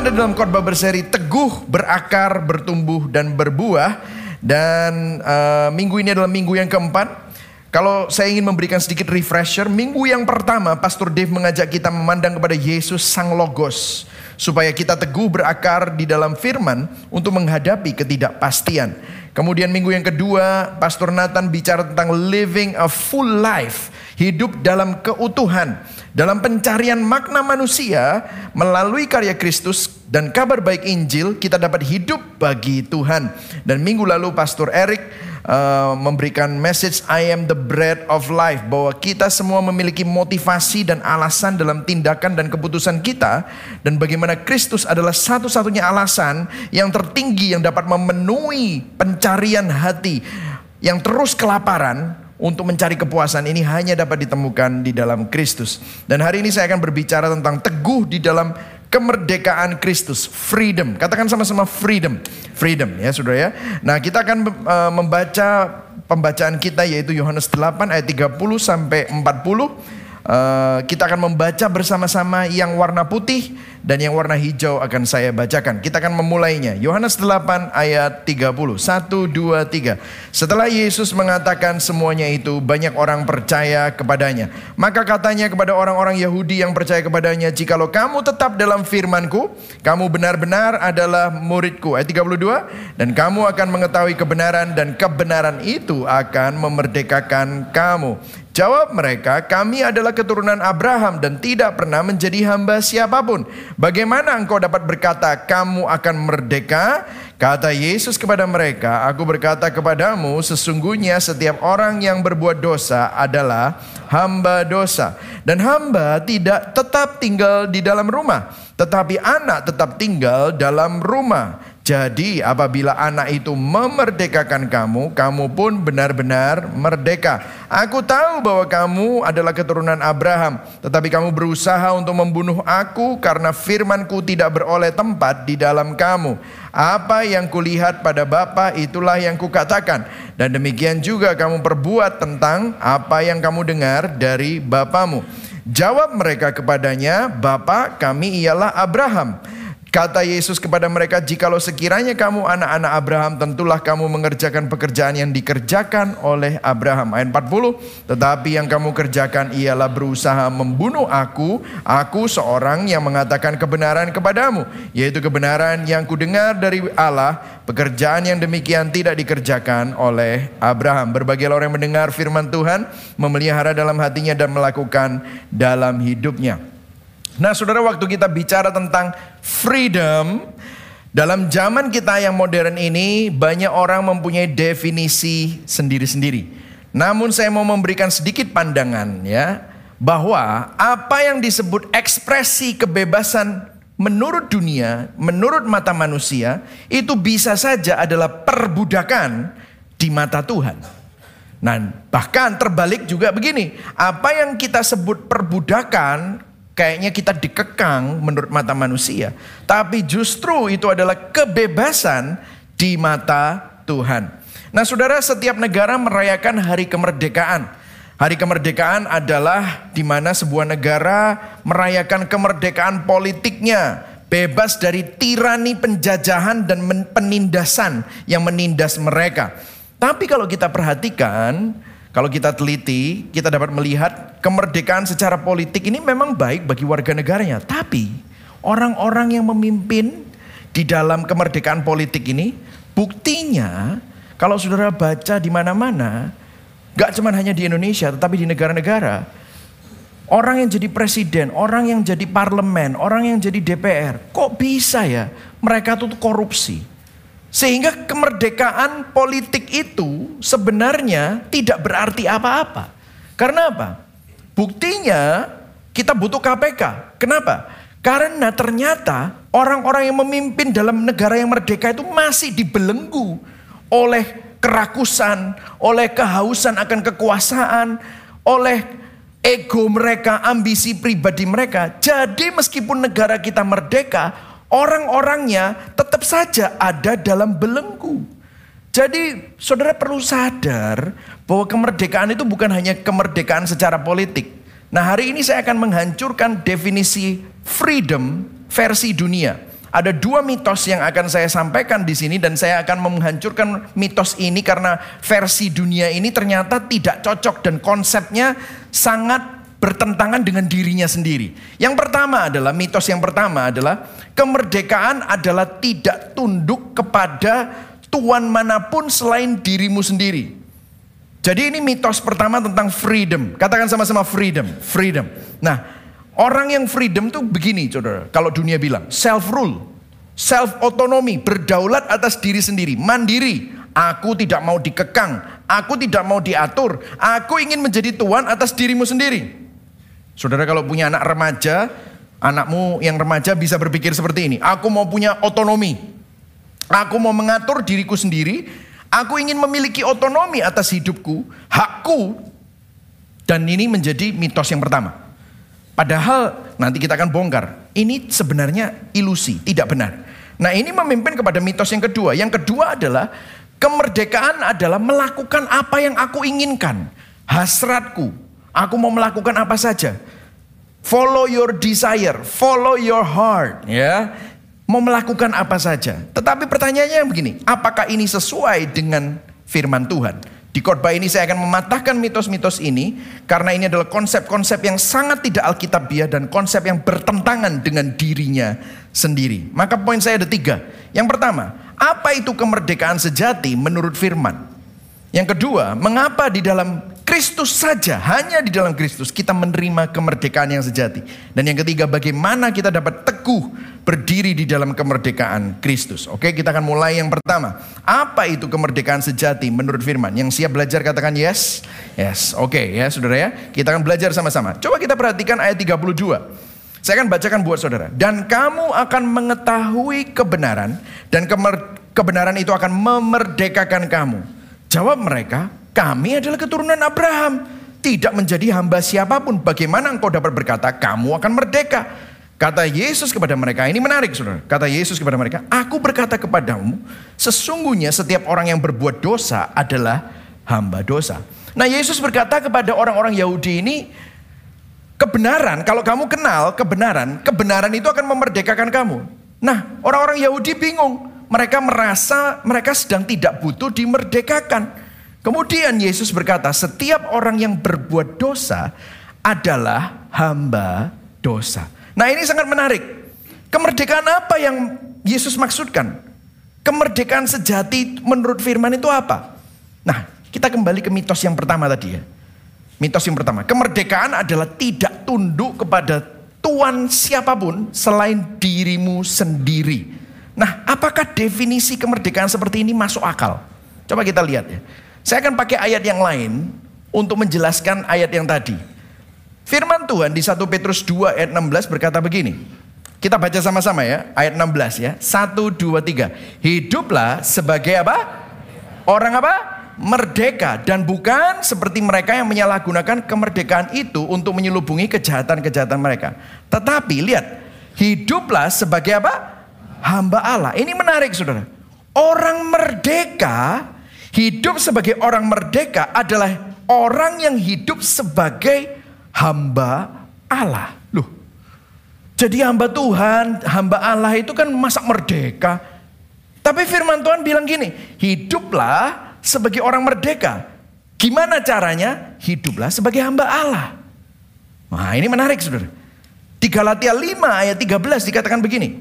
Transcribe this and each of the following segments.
Ada dalam khotbah berseri teguh, berakar, bertumbuh dan berbuah dan uh, minggu ini adalah minggu yang keempat. Kalau saya ingin memberikan sedikit refresher, minggu yang pertama Pastor Dave mengajak kita memandang kepada Yesus Sang Logos supaya kita teguh berakar di dalam firman untuk menghadapi ketidakpastian. Kemudian minggu yang kedua, Pastor Nathan bicara tentang living a full life, hidup dalam keutuhan, dalam pencarian makna manusia melalui karya Kristus dan kabar baik Injil, kita dapat hidup bagi Tuhan. Dan minggu lalu Pastor Eric uh, memberikan message I am the bread of life bahwa kita semua memiliki motivasi dan alasan dalam tindakan dan keputusan kita dan bagaimana Kristus adalah satu-satunya alasan yang tertinggi yang dapat memenuhi pencarian hati yang terus kelaparan untuk mencari kepuasan ini hanya dapat ditemukan di dalam Kristus. Dan hari ini saya akan berbicara tentang teguh di dalam kemerdekaan Kristus, freedom. Katakan sama-sama freedom. Freedom ya Saudara ya. Nah, kita akan uh, membaca pembacaan kita yaitu Yohanes 8 ayat 30 sampai 40. Uh, kita akan membaca bersama-sama yang warna putih dan yang warna hijau akan saya bacakan. Kita akan memulainya. Yohanes 8 ayat 30. 1 2 3. Setelah Yesus mengatakan semuanya itu, banyak orang percaya kepadanya. Maka katanya kepada orang-orang Yahudi yang percaya kepadanya, "Jikalau kamu tetap dalam firman-Ku, kamu benar-benar adalah murid-Ku." Ayat 32. Dan kamu akan mengetahui kebenaran dan kebenaran itu akan memerdekakan kamu. Jawab mereka, kami adalah keturunan Abraham dan tidak pernah menjadi hamba siapa pun. Bagaimana engkau dapat berkata kamu akan merdeka? Kata Yesus kepada mereka, aku berkata kepadamu sesungguhnya setiap orang yang berbuat dosa adalah hamba dosa. Dan hamba tidak tetap tinggal di dalam rumah, tetapi anak tetap tinggal dalam rumah. Jadi apabila anak itu memerdekakan kamu, kamu pun benar-benar merdeka. Aku tahu bahwa kamu adalah keturunan Abraham, tetapi kamu berusaha untuk membunuh aku karena firmanku tidak beroleh tempat di dalam kamu. Apa yang kulihat pada Bapa itulah yang kukatakan. Dan demikian juga kamu perbuat tentang apa yang kamu dengar dari Bapamu. Jawab mereka kepadanya, Bapa kami ialah Abraham. Kata Yesus kepada mereka, "Jikalau sekiranya kamu anak-anak Abraham, tentulah kamu mengerjakan pekerjaan yang dikerjakan oleh Abraham." Ayat 40, "Tetapi yang kamu kerjakan ialah berusaha membunuh aku, aku seorang yang mengatakan kebenaran kepadamu, yaitu kebenaran yang kudengar dari Allah, pekerjaan yang demikian tidak dikerjakan oleh Abraham." Berbagai orang yang mendengar firman Tuhan, memelihara dalam hatinya dan melakukan dalam hidupnya. Nah, saudara, waktu kita bicara tentang freedom, dalam zaman kita yang modern ini, banyak orang mempunyai definisi sendiri-sendiri. Namun, saya mau memberikan sedikit pandangan, ya, bahwa apa yang disebut ekspresi kebebasan menurut dunia, menurut mata manusia, itu bisa saja adalah perbudakan di mata Tuhan. Nah, bahkan terbalik juga begini, apa yang kita sebut perbudakan kayaknya kita dikekang menurut mata manusia. Tapi justru itu adalah kebebasan di mata Tuhan. Nah saudara setiap negara merayakan hari kemerdekaan. Hari kemerdekaan adalah di mana sebuah negara merayakan kemerdekaan politiknya. Bebas dari tirani penjajahan dan penindasan yang menindas mereka. Tapi kalau kita perhatikan, kalau kita teliti, kita dapat melihat kemerdekaan secara politik ini memang baik bagi warga negaranya. Tapi orang-orang yang memimpin di dalam kemerdekaan politik ini, buktinya kalau saudara baca di mana-mana, gak cuma hanya di Indonesia, tetapi di negara-negara, orang yang jadi presiden, orang yang jadi parlemen, orang yang jadi DPR, kok bisa ya mereka tuh korupsi? Sehingga kemerdekaan politik itu sebenarnya tidak berarti apa-apa. Karena apa? Buktinya kita butuh KPK. Kenapa? Karena ternyata orang-orang yang memimpin dalam negara yang merdeka itu masih dibelenggu oleh kerakusan, oleh kehausan akan kekuasaan, oleh ego mereka, ambisi pribadi mereka. Jadi meskipun negara kita merdeka, orang-orangnya tetap saja ada dalam belenggu. Jadi saudara perlu sadar bahwa kemerdekaan itu bukan hanya kemerdekaan secara politik. Nah hari ini saya akan menghancurkan definisi freedom versi dunia. Ada dua mitos yang akan saya sampaikan di sini dan saya akan menghancurkan mitos ini karena versi dunia ini ternyata tidak cocok dan konsepnya sangat bertentangan dengan dirinya sendiri. Yang pertama adalah mitos yang pertama adalah kemerdekaan adalah tidak tunduk kepada tuan mana pun selain dirimu sendiri. Jadi ini mitos pertama tentang freedom. Katakan sama-sama freedom, freedom. Nah, orang yang freedom tuh begini, Saudara. Kalau dunia bilang self rule, self otonomi, berdaulat atas diri sendiri, mandiri. Aku tidak mau dikekang, aku tidak mau diatur. Aku ingin menjadi tuan atas dirimu sendiri. Saudara kalau punya anak remaja, anakmu yang remaja bisa berpikir seperti ini. Aku mau punya otonomi. Aku mau mengatur diriku sendiri Aku ingin memiliki otonomi atas hidupku, hakku. Dan ini menjadi mitos yang pertama. Padahal nanti kita akan bongkar. Ini sebenarnya ilusi, tidak benar. Nah ini memimpin kepada mitos yang kedua. Yang kedua adalah kemerdekaan adalah melakukan apa yang aku inginkan. Hasratku. Aku mau melakukan apa saja. Follow your desire, follow your heart, ya mau melakukan apa saja. Tetapi pertanyaannya begini, apakah ini sesuai dengan firman Tuhan? Di khotbah ini saya akan mematahkan mitos-mitos ini karena ini adalah konsep-konsep yang sangat tidak alkitabiah dan konsep yang bertentangan dengan dirinya sendiri. Maka poin saya ada tiga. Yang pertama, apa itu kemerdekaan sejati menurut firman? Yang kedua, mengapa di dalam Kristus saja, hanya di dalam Kristus kita menerima kemerdekaan yang sejati. Dan yang ketiga, bagaimana kita dapat teguh berdiri di dalam kemerdekaan Kristus. Oke, kita akan mulai yang pertama. Apa itu kemerdekaan sejati menurut firman? Yang siap belajar katakan yes. Yes, oke ya saudara ya. Kita akan belajar sama-sama. Coba kita perhatikan ayat 32. Saya akan bacakan buat saudara. Dan kamu akan mengetahui kebenaran dan kebenaran itu akan memerdekakan kamu. Jawab mereka, kami adalah keturunan Abraham. Tidak menjadi hamba siapa pun. Bagaimana engkau dapat berkata, kamu akan merdeka. Kata Yesus kepada mereka, ini menarik saudara. Kata Yesus kepada mereka, aku berkata kepadamu, sesungguhnya setiap orang yang berbuat dosa adalah hamba dosa. Nah Yesus berkata kepada orang-orang Yahudi ini, kebenaran, kalau kamu kenal kebenaran, kebenaran itu akan memerdekakan kamu. Nah orang-orang Yahudi bingung, mereka merasa mereka sedang tidak butuh dimerdekakan. Kemudian Yesus berkata, setiap orang yang berbuat dosa adalah hamba dosa. Nah ini sangat menarik. Kemerdekaan apa yang Yesus maksudkan? Kemerdekaan sejati menurut firman itu apa? Nah kita kembali ke mitos yang pertama tadi ya. Mitos yang pertama, kemerdekaan adalah tidak tunduk kepada Tuhan siapa pun selain dirimu sendiri. Nah, apakah definisi kemerdekaan seperti ini masuk akal? Coba kita lihat ya. Saya akan pakai ayat yang lain untuk menjelaskan ayat yang tadi. Firman Tuhan di 1 Petrus 2 ayat 16 berkata begini. Kita baca sama-sama ya, ayat 16 ya. 1 2 3. Hiduplah sebagai apa? Orang apa? Merdeka dan bukan seperti mereka yang menyalahgunakan kemerdekaan itu untuk menyelubungi kejahatan-kejahatan mereka. Tetapi lihat, hiduplah sebagai apa? Hamba Allah. Ini menarik Saudara. Orang merdeka Hidup sebagai orang merdeka adalah orang yang hidup sebagai hamba Allah. Loh, jadi hamba Tuhan, hamba Allah itu kan masa merdeka. Tapi firman Tuhan bilang gini, hiduplah sebagai orang merdeka. Gimana caranya? Hiduplah sebagai hamba Allah. Nah ini menarik saudara. Di Galatia 5 ayat 13 dikatakan begini.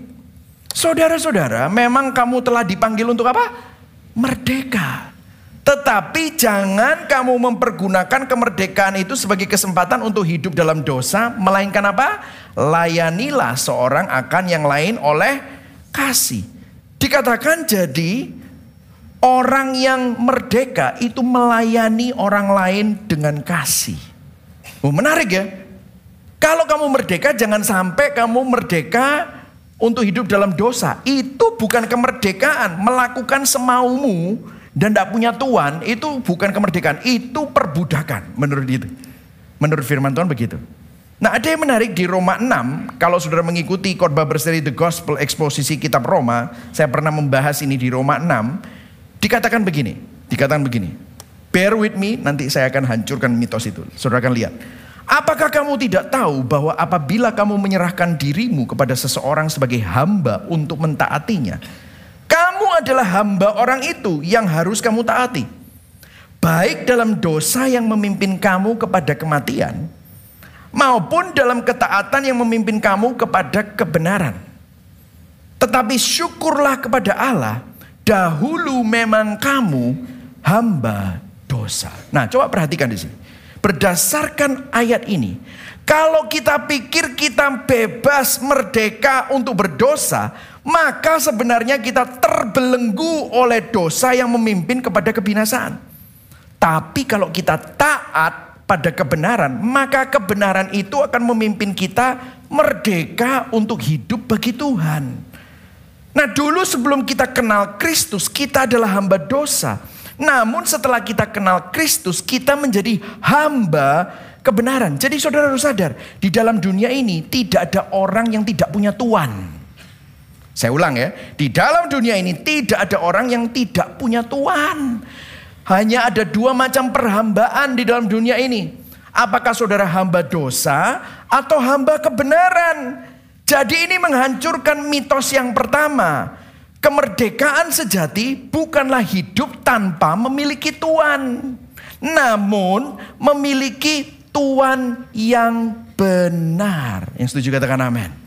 Saudara-saudara memang kamu telah dipanggil untuk apa? Merdeka. Tetapi jangan kamu mempergunakan kemerdekaan itu sebagai kesempatan untuk hidup dalam dosa, melainkan apa? Layanilah seorang akan yang lain oleh kasih. Dikatakan jadi orang yang merdeka itu melayani orang lain dengan kasih. Oh, menarik ya. Kalau kamu merdeka jangan sampai kamu merdeka untuk hidup dalam dosa. Itu bukan kemerdekaan, melakukan semaumu dan tidak punya tuan itu bukan kemerdekaan, itu perbudakan menurut itu. Menurut firman Tuhan begitu. Nah ada yang menarik di Roma 6, kalau saudara mengikuti khotbah berseri The Gospel eksposisi kitab Roma, saya pernah membahas ini di Roma 6, dikatakan begini, dikatakan begini, bear with me, nanti saya akan hancurkan mitos itu, saudara akan lihat. Apakah kamu tidak tahu bahwa apabila kamu menyerahkan dirimu kepada seseorang sebagai hamba untuk mentaatinya, kamu adalah hamba orang itu yang harus kamu taati, baik dalam dosa yang memimpin kamu kepada kematian, maupun dalam ketaatan yang memimpin kamu kepada kebenaran. Tetapi syukurlah kepada Allah, dahulu memang kamu hamba dosa. Nah, coba perhatikan di sini. Berdasarkan ayat ini, kalau kita pikir kita bebas merdeka untuk berdosa, maka sebenarnya kita terbelenggu oleh dosa yang memimpin kepada kebinasaan. Tapi kalau kita taat pada kebenaran, maka kebenaran itu akan memimpin kita merdeka untuk hidup bagi Tuhan. Nah, dulu sebelum kita kenal Kristus, kita adalah hamba dosa. Namun setelah kita kenal Kristus, kita menjadi hamba kebenaran. Jadi saudara harus sadar, di dalam dunia ini tidak ada orang yang tidak punya tuan. Saya ulang ya, di dalam dunia ini tidak ada orang yang tidak punya tuan. Hanya ada dua macam perhambaan di dalam dunia ini. Apakah saudara hamba dosa atau hamba kebenaran? Jadi ini menghancurkan mitos yang pertama Kemerdekaan sejati bukanlah hidup tanpa memiliki tuan, namun memiliki tuan yang benar. Yang setuju katakan amin.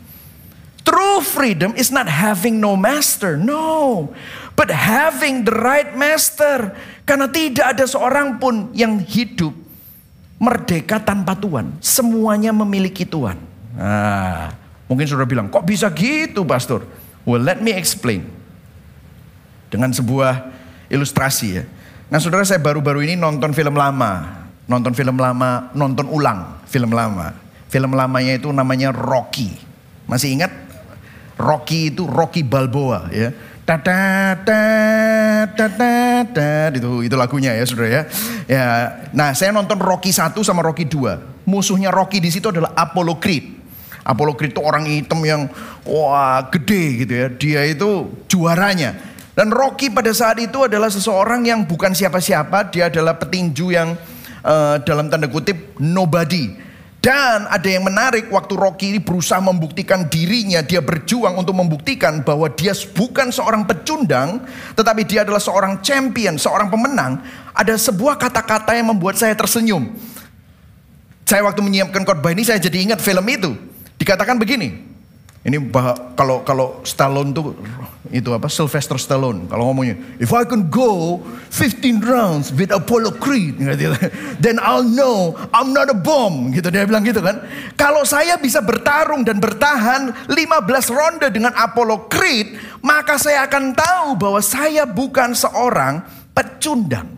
True freedom is not having no master, no, but having the right master. Karena tidak ada seorang pun yang hidup merdeka tanpa tuan. Semuanya memiliki tuan. Nah, mungkin sudah bilang, kok bisa gitu, Pastor? Well, let me explain dengan sebuah ilustrasi ya. Nah saudara saya baru-baru ini nonton film lama. Nonton film lama, nonton ulang film lama. Film lamanya itu namanya Rocky. Masih ingat? Rocky itu Rocky Balboa ya. Tata tata tata itu itu lagunya ya Saudara ya. Ya, nah saya nonton Rocky 1 sama Rocky 2. Musuhnya Rocky di situ adalah Apollo Creed. Apollo Creed itu orang hitam yang wah gede gitu ya. Dia itu juaranya. Dan Rocky pada saat itu adalah seseorang yang bukan siapa-siapa, dia adalah petinju yang uh, dalam tanda kutip nobody. Dan ada yang menarik waktu Rocky ini berusaha membuktikan dirinya, dia berjuang untuk membuktikan bahwa dia bukan seorang pecundang, tetapi dia adalah seorang champion, seorang pemenang. Ada sebuah kata-kata yang membuat saya tersenyum. Saya waktu menyiapkan khotbah ini saya jadi ingat film itu. Dikatakan begini, ini bah, kalau kalau Stallone tuh itu apa Sylvester Stallone kalau ngomongnya if I can go 15 rounds with Apollo Creed gitu, then I'll know I'm not a bomb gitu. Dia bilang gitu kan. Kalau saya bisa bertarung dan bertahan 15 ronde dengan Apollo Creed maka saya akan tahu bahwa saya bukan seorang pecundang.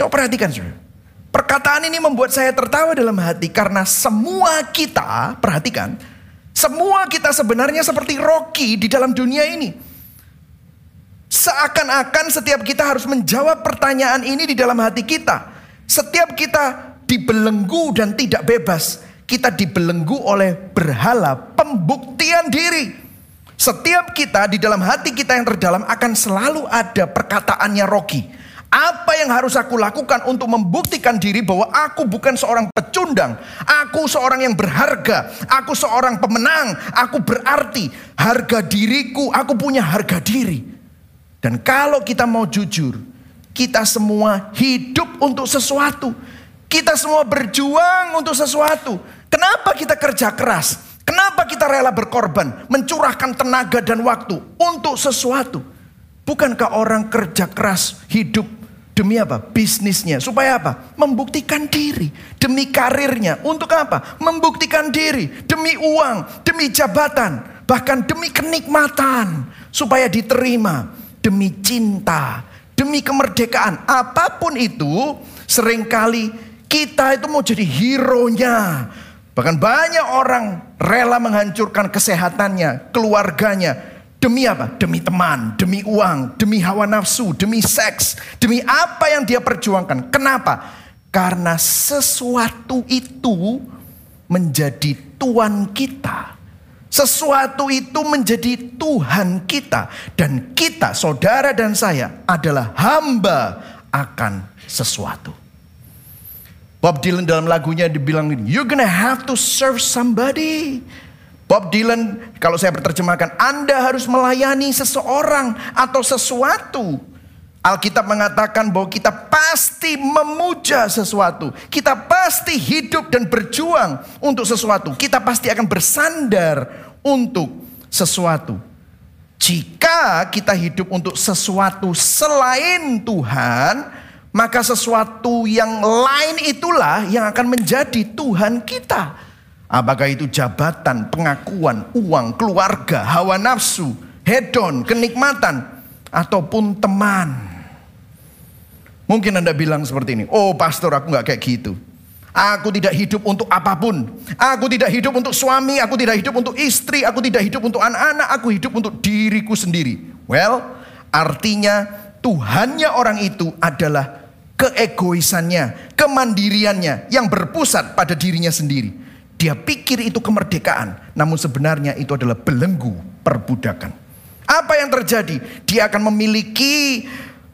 Coba perhatikan saudara. Perkataan ini membuat saya tertawa dalam hati karena semua kita perhatikan semua kita sebenarnya seperti Rocky di dalam dunia ini. Seakan-akan setiap kita harus menjawab pertanyaan ini di dalam hati kita. Setiap kita dibelenggu dan tidak bebas. Kita dibelenggu oleh berhala pembuktian diri. Setiap kita di dalam hati kita yang terdalam akan selalu ada perkataannya Rocky. Apa yang harus aku lakukan untuk membuktikan diri bahwa aku bukan seorang pecundang. Aku seorang yang berharga. Aku seorang pemenang. Aku berarti harga diriku. Aku punya harga diri. Dan kalau kita mau jujur, kita semua hidup untuk sesuatu. Kita semua berjuang untuk sesuatu. Kenapa kita kerja keras? Kenapa kita rela berkorban, mencurahkan tenaga dan waktu untuk sesuatu? Bukankah orang kerja keras hidup Demi apa? Bisnisnya. Supaya apa? Membuktikan diri. Demi karirnya. Untuk apa? Membuktikan diri. Demi uang. Demi jabatan. Bahkan demi kenikmatan. Supaya diterima. Demi cinta. Demi kemerdekaan. Apa pun itu. Seringkali kita itu mau jadi hero-nya. Bahkan banyak orang rela menghancurkan kesehatannya, keluarganya, Demi apa? Demi teman, demi uang, demi hawa nafsu, demi seks, demi apa yang dia perjuangkan. Kenapa? Karena sesuatu itu menjadi Tuhan kita. Sesuatu itu menjadi Tuhan kita. Dan kita, saudara dan saya adalah hamba akan sesuatu. Bob Dylan dalam lagunya dibilang you're gonna have to serve somebody. Bob Dylan, kalau saya berterjemahkan, Anda harus melayani seseorang atau sesuatu. Alkitab mengatakan bahwa kita pasti memuja sesuatu. Kita pasti hidup dan berjuang untuk sesuatu. Kita pasti akan bersandar untuk sesuatu. Jika kita hidup untuk sesuatu selain Tuhan, maka sesuatu yang lain itulah yang akan menjadi Tuhan kita. Apakah itu jabatan, pengakuan, uang, keluarga, hawa nafsu, hedon, kenikmatan, ataupun teman. Mungkin Anda bilang seperti ini, oh pastor aku nggak kayak gitu. Aku tidak hidup untuk apa pun. Aku tidak hidup untuk suami, aku tidak hidup untuk istri, aku tidak hidup untuk anak-anak, aku hidup untuk diriku sendiri. Well, artinya Tuhannya orang itu adalah keegoisannya, kemandiriannya yang berpusat pada dirinya sendiri. Dia pikir itu kemerdekaan, namun sebenarnya itu adalah belenggu perbudakan. Apa yang terjadi? Dia akan memiliki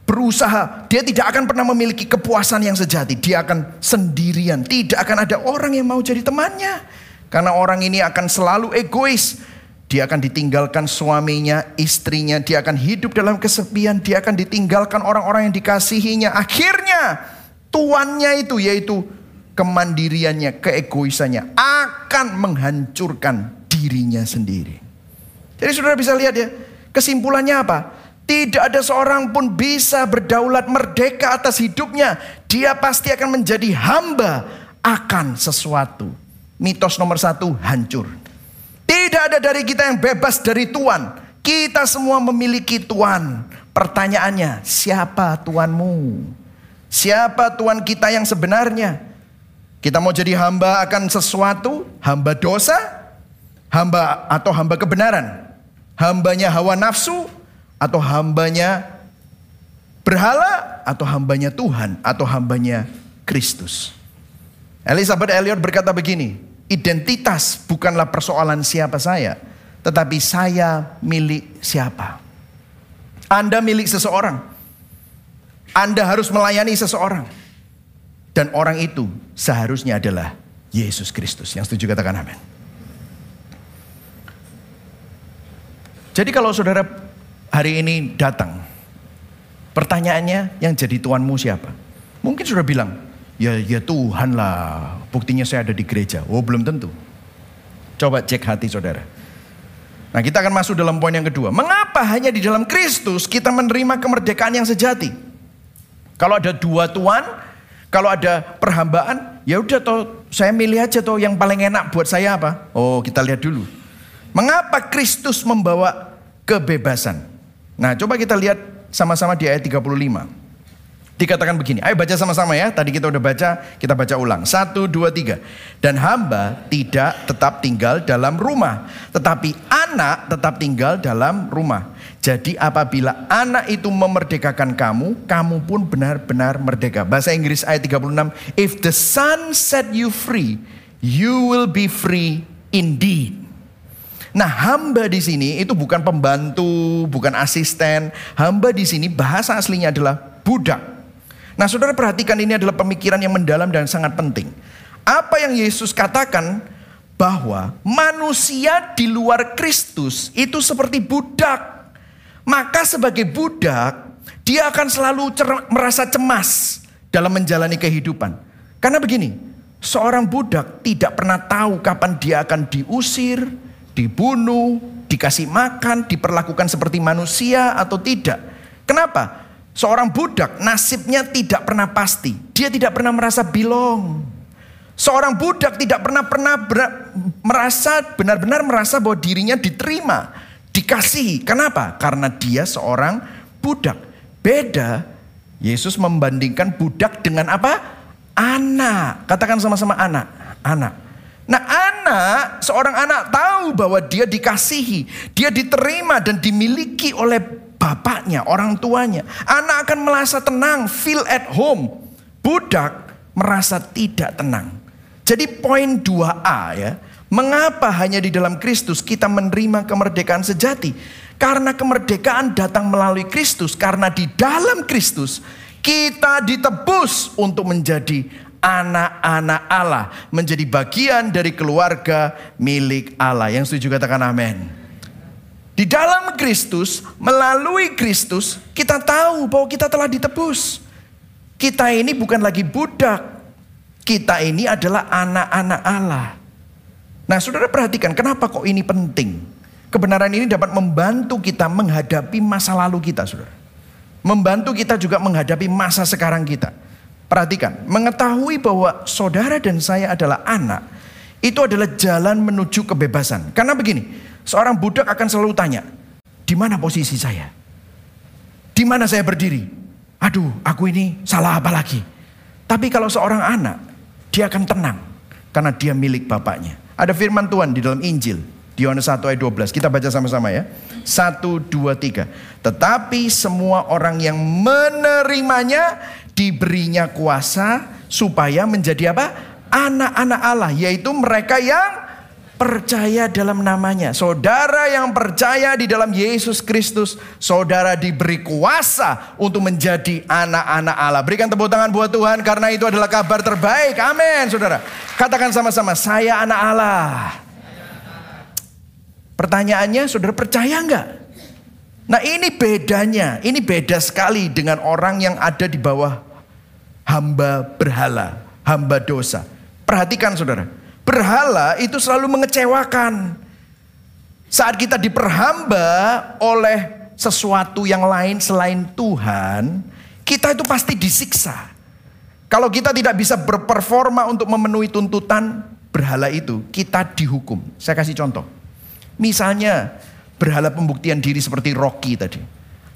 berusaha, dia tidak akan pernah memiliki kepuasan yang sejati. Dia akan sendirian, tidak akan ada orang yang mau jadi temannya. Karena orang ini akan selalu egois. Dia akan ditinggalkan suaminya, istrinya, dia akan hidup dalam kesepian, dia akan ditinggalkan orang-orang yang dikasihinya. Akhirnya tuannya itu yaitu kemandiriannya, keegoisannya akan menghancurkan dirinya sendiri. Jadi saudara bisa lihat ya, kesimpulannya apa? Tidak ada seorang pun bisa berdaulat merdeka atas hidupnya. Dia pasti akan menjadi hamba akan sesuatu. Mitos nomor satu hancur. Tidak ada dari kita yang bebas dari Tuhan. Kita semua memiliki Tuhan. Pertanyaannya, siapa Tuhanmu? Siapa Tuhan kita yang sebenarnya? Kita mau jadi hamba akan sesuatu, hamba dosa, hamba atau hamba kebenaran, hambanya hawa nafsu, atau hambanya berhala atau hambanya Tuhan atau hambanya Kristus. Elizabeth Elliot berkata begini, identitas bukanlah persoalan siapa saya, tetapi saya milik siapa. Anda milik seseorang. Anda harus melayani seseorang. Dan orang itu seharusnya adalah Yesus Kristus. Yang setuju katakan amin. Jadi kalau saudara hari ini datang. Pertanyaannya yang jadi tuanmu siapa? Mungkin sudah bilang, ya ya Tuhan lah. Buktinya saya ada di gereja. Oh belum tentu. Coba cek hati saudara. Nah kita akan masuk dalam poin yang kedua. Mengapa hanya di dalam Kristus kita menerima kemerdekaan yang sejati? Kalau ada dua tuan, kalau ada perhambaan, ya udah toh saya milih aja toh yang paling enak buat saya apa? Oh kita lihat dulu. Mengapa Kristus membawa kebebasan? Nah, coba kita lihat sama-sama di ayat 35. Dikatakan begini, ayo baca sama-sama ya. Tadi kita udah baca, kita baca ulang. Satu, dua, tiga. Dan hamba tidak tetap tinggal dalam rumah. Tetapi anak tetap tinggal dalam rumah. Jadi apabila anak itu memerdekakan kamu, kamu pun benar-benar merdeka. Bahasa Inggris ayat 36. If the son set you free, you will be free indeed. Nah, hamba di sini itu bukan pembantu, bukan asisten. Hamba di sini bahasa aslinya adalah budak. Nah, saudara perhatikan ini adalah pemikiran yang mendalam dan sangat penting. Apa yang Yesus katakan bahwa manusia di luar Kristus itu seperti budak. Maka sebagai budak, dia akan selalu merasa cemas dalam menjalani kehidupan. Karena begini, seorang budak tidak pernah tahu kapan dia akan diusir, dibunuh, dikasih makan, diperlakukan seperti manusia atau tidak. Kenapa? Seorang budak nasibnya tidak pernah pasti. Dia tidak pernah merasa belong. Seorang budak tidak pernah pernah merasa benar-benar merasa bahwa dirinya diterima, dikasihi. Kenapa? Karena dia seorang budak. Beda Yesus membandingkan budak dengan apa? Anak. Katakan sama-sama anak. Anak. Nah anak, seorang anak tahu bahwa dia dikasihi, dia diterima dan dimiliki oleh bapaknya, orang tuanya. Anak akan merasa tenang, feel at home. Budak merasa tidak tenang. Jadi poin 2A ya, mengapa hanya di dalam Kristus kita menerima kemerdekaan sejati? Karena kemerdekaan datang melalui Kristus, karena di dalam Kristus kita ditebus untuk menjadi anak-anak Allah, menjadi bagian dari keluarga milik Allah. Yang setuju katakan amin. Di dalam Kristus, melalui Kristus, kita tahu bahwa kita telah ditebus. Kita ini bukan lagi budak. Kita ini adalah anak-anak Allah. Nah, saudara perhatikan, kenapa kok ini penting? Kebenaran ini dapat membantu kita menghadapi masa lalu kita, saudara. Membantu kita juga menghadapi masa sekarang kita. Perhatikan, mengetahui bahwa saudara dan saya adalah anak, itu adalah jalan menuju kebebasan. Karena begini, seorang budak akan selalu tanya, di mana posisi saya? Di mana saya berdiri? Aduh, aku ini salah apa lagi? Tapi kalau seorang anak, dia akan tenang karena dia milik bapaknya. Ada firman Tuhan di dalam Injil, di Yohanes 1 ayat 12. Kita baca sama-sama ya. 1, 2, 3. Tetapi semua orang yang menerimanya diberinya kuasa supaya menjadi apa? Anak-anak Allah, yaitu mereka yang percaya dalam namanya. Saudara yang percaya di dalam Yesus Kristus, saudara diberi kuasa untuk menjadi anak-anak Allah. Berikan tepuk tangan buat Tuhan karena itu adalah kabar terbaik. Amin, saudara. Katakan sama-sama, saya anak Allah. Pertanyaannya, saudara percaya enggak? Nah ini bedanya, ini beda sekali dengan orang yang ada di bawah hamba berhala, hamba dosa. Perhatikan saudara, berhala itu selalu mengecewakan. Saat kita diperhamba oleh sesuatu yang lain selain Tuhan, kita itu pasti disiksa. Kalau kita tidak bisa berperforma untuk memenuhi tuntutan berhala itu, kita dihukum. Saya kasih contoh. Misalnya berhala pembuktian diri seperti Rocky tadi.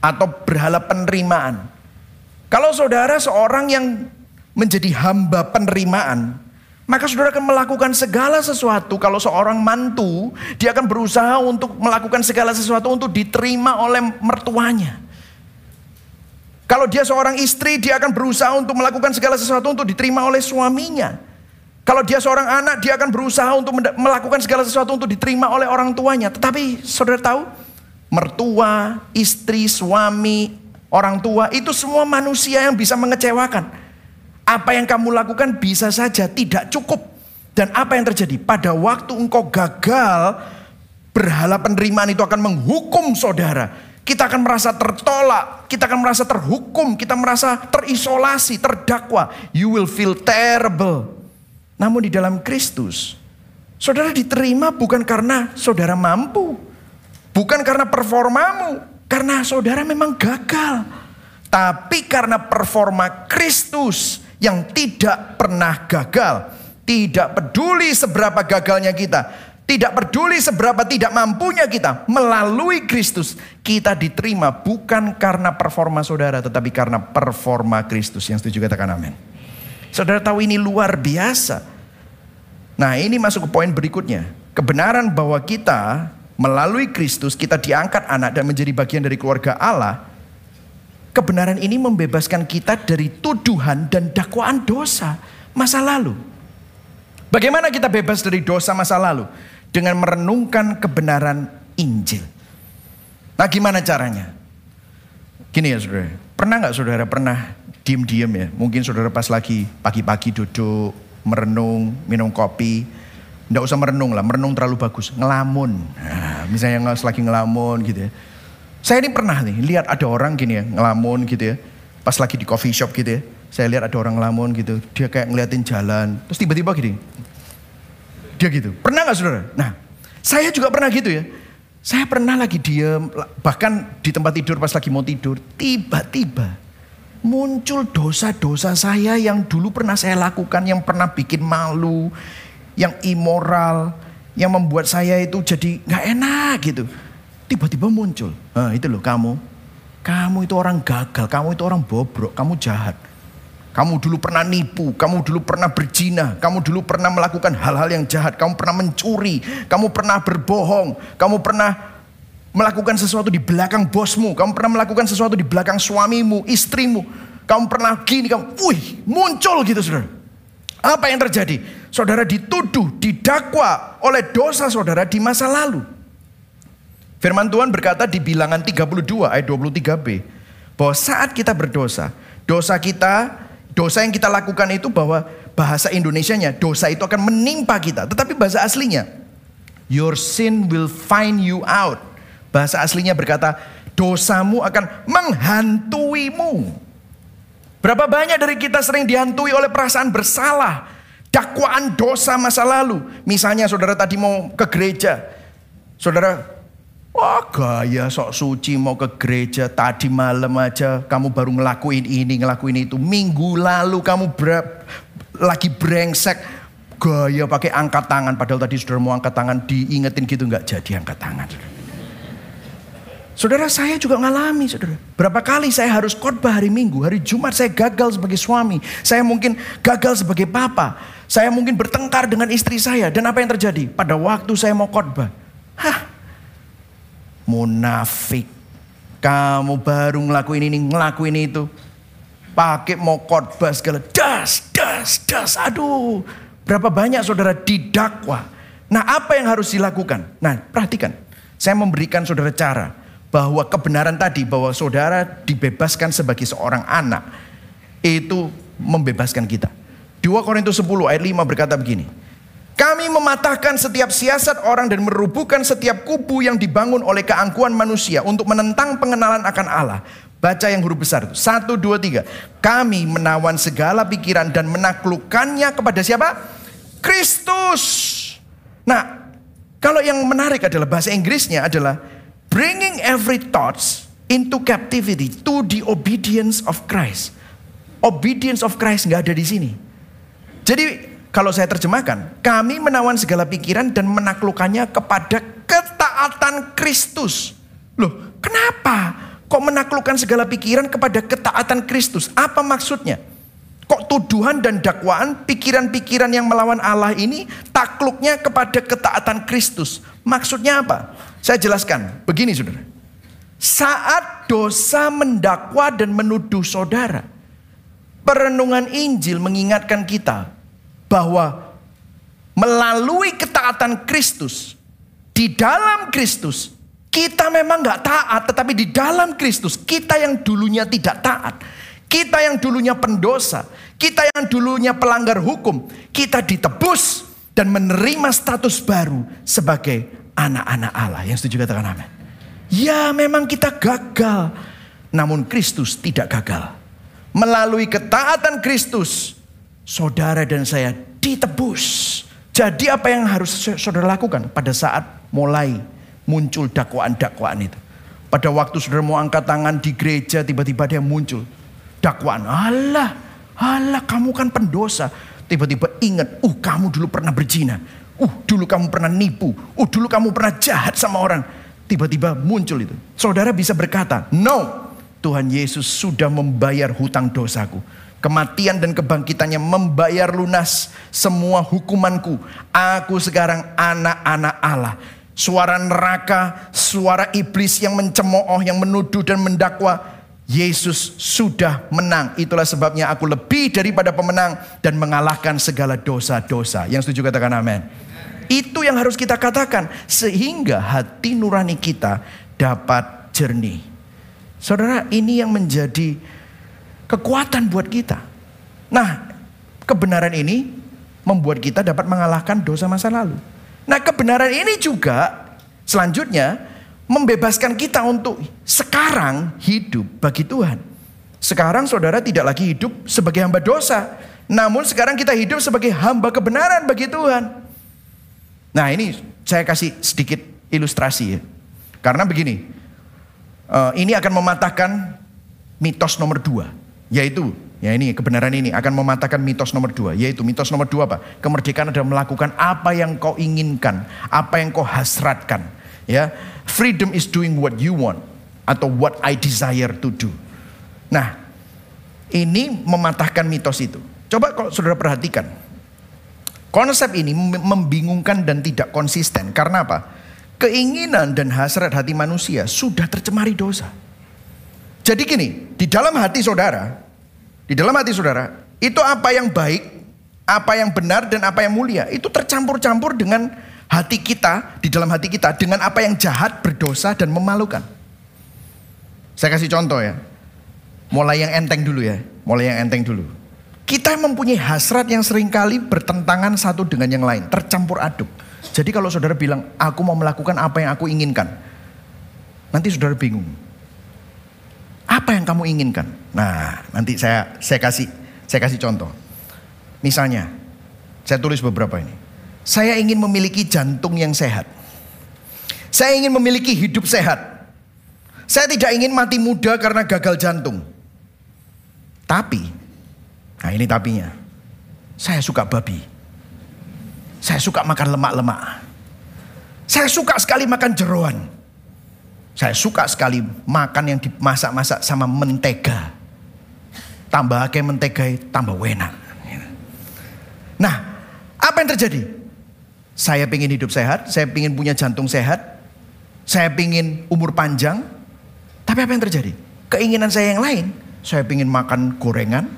Atau berhala penerimaan. Kalau saudara seorang yang menjadi hamba penerimaan, maka saudara akan melakukan segala sesuatu. Kalau seorang mantu, dia akan berusaha untuk melakukan segala sesuatu untuk diterima oleh mertuanya. Kalau dia seorang istri, dia akan berusaha untuk melakukan segala sesuatu untuk diterima oleh suaminya. Kalau dia seorang anak, dia akan berusaha untuk melakukan segala sesuatu untuk diterima oleh orang tuanya. Tetapi saudara tahu, mertua, istri, suami, orang tua, itu semua manusia yang bisa mengecewakan. Apa yang kamu lakukan bisa saja tidak cukup. Dan apa yang terjadi? Pada waktu engkau gagal, berhala penerimaan itu akan menghukum saudara. Kita akan merasa tertolak, kita akan merasa terhukum, kita merasa terisolasi, terdakwa. You will feel terrible. Namun di dalam Kristus, saudara diterima bukan karena saudara mampu, bukan karena performamu, karena saudara memang gagal. Tapi karena performa Kristus yang tidak pernah gagal. Tidak peduli seberapa gagalnya kita. Tidak peduli seberapa tidak mampunya kita. Melalui Kristus kita diterima bukan karena performa saudara. Tetapi karena performa Kristus. Yang setuju katakan amin. Saudara tahu ini luar biasa. Nah ini masuk ke poin berikutnya. Kebenaran bahwa kita melalui Kristus kita diangkat anak dan menjadi bagian dari keluarga Allah, kebenaran ini membebaskan kita dari tuduhan dan dakwaan dosa masa lalu. Bagaimana kita bebas dari dosa masa lalu? Dengan merenungkan kebenaran Injil. Nah gimana caranya? Gini ya saudara, pernah nggak saudara pernah diem-diem ya? Mungkin saudara pas lagi pagi-pagi duduk, merenung, minum kopi, Nggak usah merenung lah, merenung terlalu bagus. Ngelamun. Nah, misalnya yang lagi ngelamun gitu ya. Saya ini pernah nih, lihat ada orang gini ya, ngelamun gitu ya. Pas lagi di coffee shop gitu ya. Saya lihat ada orang ngelamun gitu. Dia kayak ngeliatin jalan. Terus tiba-tiba gini. Dia gitu. Pernah gak saudara? Nah, saya juga pernah gitu ya. Saya pernah lagi diem, bahkan di tempat tidur pas lagi mau tidur. Tiba-tiba muncul dosa-dosa saya yang dulu pernah saya lakukan, yang pernah bikin malu, yang immoral, yang membuat saya itu jadi nggak enak gitu. Tiba-tiba muncul, ah, itu loh kamu, kamu itu orang gagal, kamu itu orang bobrok, kamu jahat. Kamu dulu pernah nipu, kamu dulu pernah berzina, kamu dulu pernah melakukan hal-hal yang jahat, kamu pernah mencuri, kamu pernah berbohong, kamu pernah melakukan sesuatu di belakang bosmu, kamu pernah melakukan sesuatu di belakang suamimu, istrimu, kamu pernah gini, kamu, wih, muncul gitu saudara. Apa yang terjadi? Saudara dituduh, didakwa oleh dosa saudara di masa lalu. Firman Tuhan berkata di bilangan 32 ayat 23b. Bahwa saat kita berdosa, dosa kita, dosa yang kita lakukan itu bahwa bahasa Indonesianya dosa itu akan menimpa kita. Tetapi bahasa aslinya your sin will find you out. Bahasa aslinya berkata dosamu akan menghantuimu. Berapa banyak dari kita sering dihantui oleh perasaan bersalah, dakwaan dosa masa lalu. Misalnya saudara tadi mau ke gereja, saudara Wah gaya sok suci mau ke gereja tadi malam aja kamu baru ngelakuin ini ngelakuin itu minggu lalu kamu ber, lagi brengsek gaya pakai angkat tangan padahal tadi saudara mau angkat tangan diingetin gitu nggak jadi angkat tangan. Saudara saya juga ngalami saudara. Berapa kali saya harus khotbah hari Minggu, hari Jumat saya gagal sebagai suami. Saya mungkin gagal sebagai papa. Saya mungkin bertengkar dengan istri saya. Dan apa yang terjadi? Pada waktu saya mau khotbah. Hah, munafik. Kamu baru ngelakuin ini, ngelakuin itu. Pakai mau khotbah segala. Das, das, das. Aduh, berapa banyak saudara didakwa. Nah apa yang harus dilakukan? Nah perhatikan. Saya memberikan saudara cara bahwa kebenaran tadi bahwa saudara dibebaskan sebagai seorang anak itu membebaskan kita. 2 Korintus 10 ayat 5 berkata begini. Kami mematahkan setiap siasat orang dan merubuhkan setiap kubu yang dibangun oleh keangkuhan manusia untuk menentang pengenalan akan Allah. Baca yang huruf besar itu. Satu, dua, tiga. Kami menawan segala pikiran dan menaklukkannya kepada siapa? Kristus. Nah, kalau yang menarik adalah bahasa Inggrisnya adalah bringing every thoughts into captivity to the obedience of Christ. Obedience of Christ nggak ada di sini. Jadi kalau saya terjemahkan, kami menawan segala pikiran dan menaklukkannya kepada ketaatan Kristus. Loh, kenapa? Kok menaklukkan segala pikiran kepada ketaatan Kristus? Apa maksudnya? Kok tuduhan dan dakwaan pikiran-pikiran yang melawan Allah ini takluknya kepada ketaatan Kristus? Maksudnya apa? Saya jelaskan, begini saudara. Saat dosa mendakwa dan menuduh saudara, perenungan Injil mengingatkan kita bahwa melalui ketaatan Kristus, di dalam Kristus, kita memang nggak taat, tetapi di dalam Kristus, kita yang dulunya tidak taat, kita yang dulunya pendosa, kita yang dulunya pelanggar hukum, kita ditebus dan menerima status baru sebagai anak-anak Allah. Yang setuju katakan amin. Ya memang kita gagal. Namun Kristus tidak gagal. Melalui ketaatan Kristus. Saudara dan saya ditebus. Jadi apa yang harus saudara lakukan pada saat mulai muncul dakwaan-dakwaan itu. Pada waktu saudara mau angkat tangan di gereja tiba-tiba dia muncul. Dakwaan. Allah, Allah kamu kan pendosa. Tiba-tiba ingat, uh kamu dulu pernah berzina. Uh, dulu kamu pernah nipu. Uh, dulu kamu pernah jahat sama orang. Tiba-tiba muncul itu. Saudara bisa berkata, no. Tuhan Yesus sudah membayar hutang dosaku. Kematian dan kebangkitannya membayar lunas semua hukumanku. Aku sekarang anak-anak Allah. Suara neraka, suara iblis yang mencemooh, yang menuduh dan mendakwa. Yesus sudah menang. Itulah sebabnya aku lebih daripada pemenang dan mengalahkan segala dosa-dosa. Yang setuju katakan amin. Itu yang harus kita katakan sehingga hati nurani kita dapat jernih. Saudara, ini yang menjadi kekuatan buat kita. Nah, kebenaran ini membuat kita dapat mengalahkan dosa masa lalu. Nah, kebenaran ini juga selanjutnya membebaskan kita untuk sekarang hidup bagi Tuhan. Sekarang saudara tidak lagi hidup sebagai hamba dosa, namun sekarang kita hidup sebagai hamba kebenaran bagi Tuhan. Nah ini saya kasih sedikit ilustrasi ya. Karena begini, uh, ini akan mematahkan mitos nomor dua, yaitu ya ini kebenaran ini akan mematahkan mitos nomor dua, yaitu mitos nomor dua apa? Kemerdekaan adalah melakukan apa yang kau inginkan, apa yang kau hasratkan. Ya, freedom is doing what you want atau what I desire to do. Nah, ini mematahkan mitos itu. Coba kalau saudara perhatikan, Konsep ini membingungkan dan tidak konsisten. Karena apa? Keinginan dan hasrat hati manusia sudah tercemari dosa. Jadi gini, di dalam hati saudara, di dalam hati saudara, itu apa yang baik, apa yang benar dan apa yang mulia, itu tercampur-campur dengan hati kita, di dalam hati kita, dengan apa yang jahat, berdosa dan memalukan. Saya kasih contoh ya. Mulai yang enteng dulu ya, mulai yang enteng dulu. Kita mempunyai hasrat yang sering kali bertentangan satu dengan yang lain, tercampur aduk. Jadi kalau saudara bilang, aku mau melakukan apa yang aku inginkan. Nanti saudara bingung. Apa yang kamu inginkan? Nah, nanti saya saya kasih saya kasih contoh. Misalnya, saya tulis beberapa ini. Saya ingin memiliki jantung yang sehat. Saya ingin memiliki hidup sehat. Saya tidak ingin mati muda karena gagal jantung. Tapi, nah ini tapinya. Saya suka babi. Saya suka makan lemak-lemak. Saya suka sekali makan jeroan. Saya suka sekali makan yang dimasak-masak sama mentega. Tambah kayak mentega tambah enak. Nah, apa yang terjadi? Saya ingin hidup sehat, saya ingin punya jantung sehat, saya ingin umur panjang. Tapi apa yang terjadi? Keinginan saya yang lain, saya ingin makan gorengan,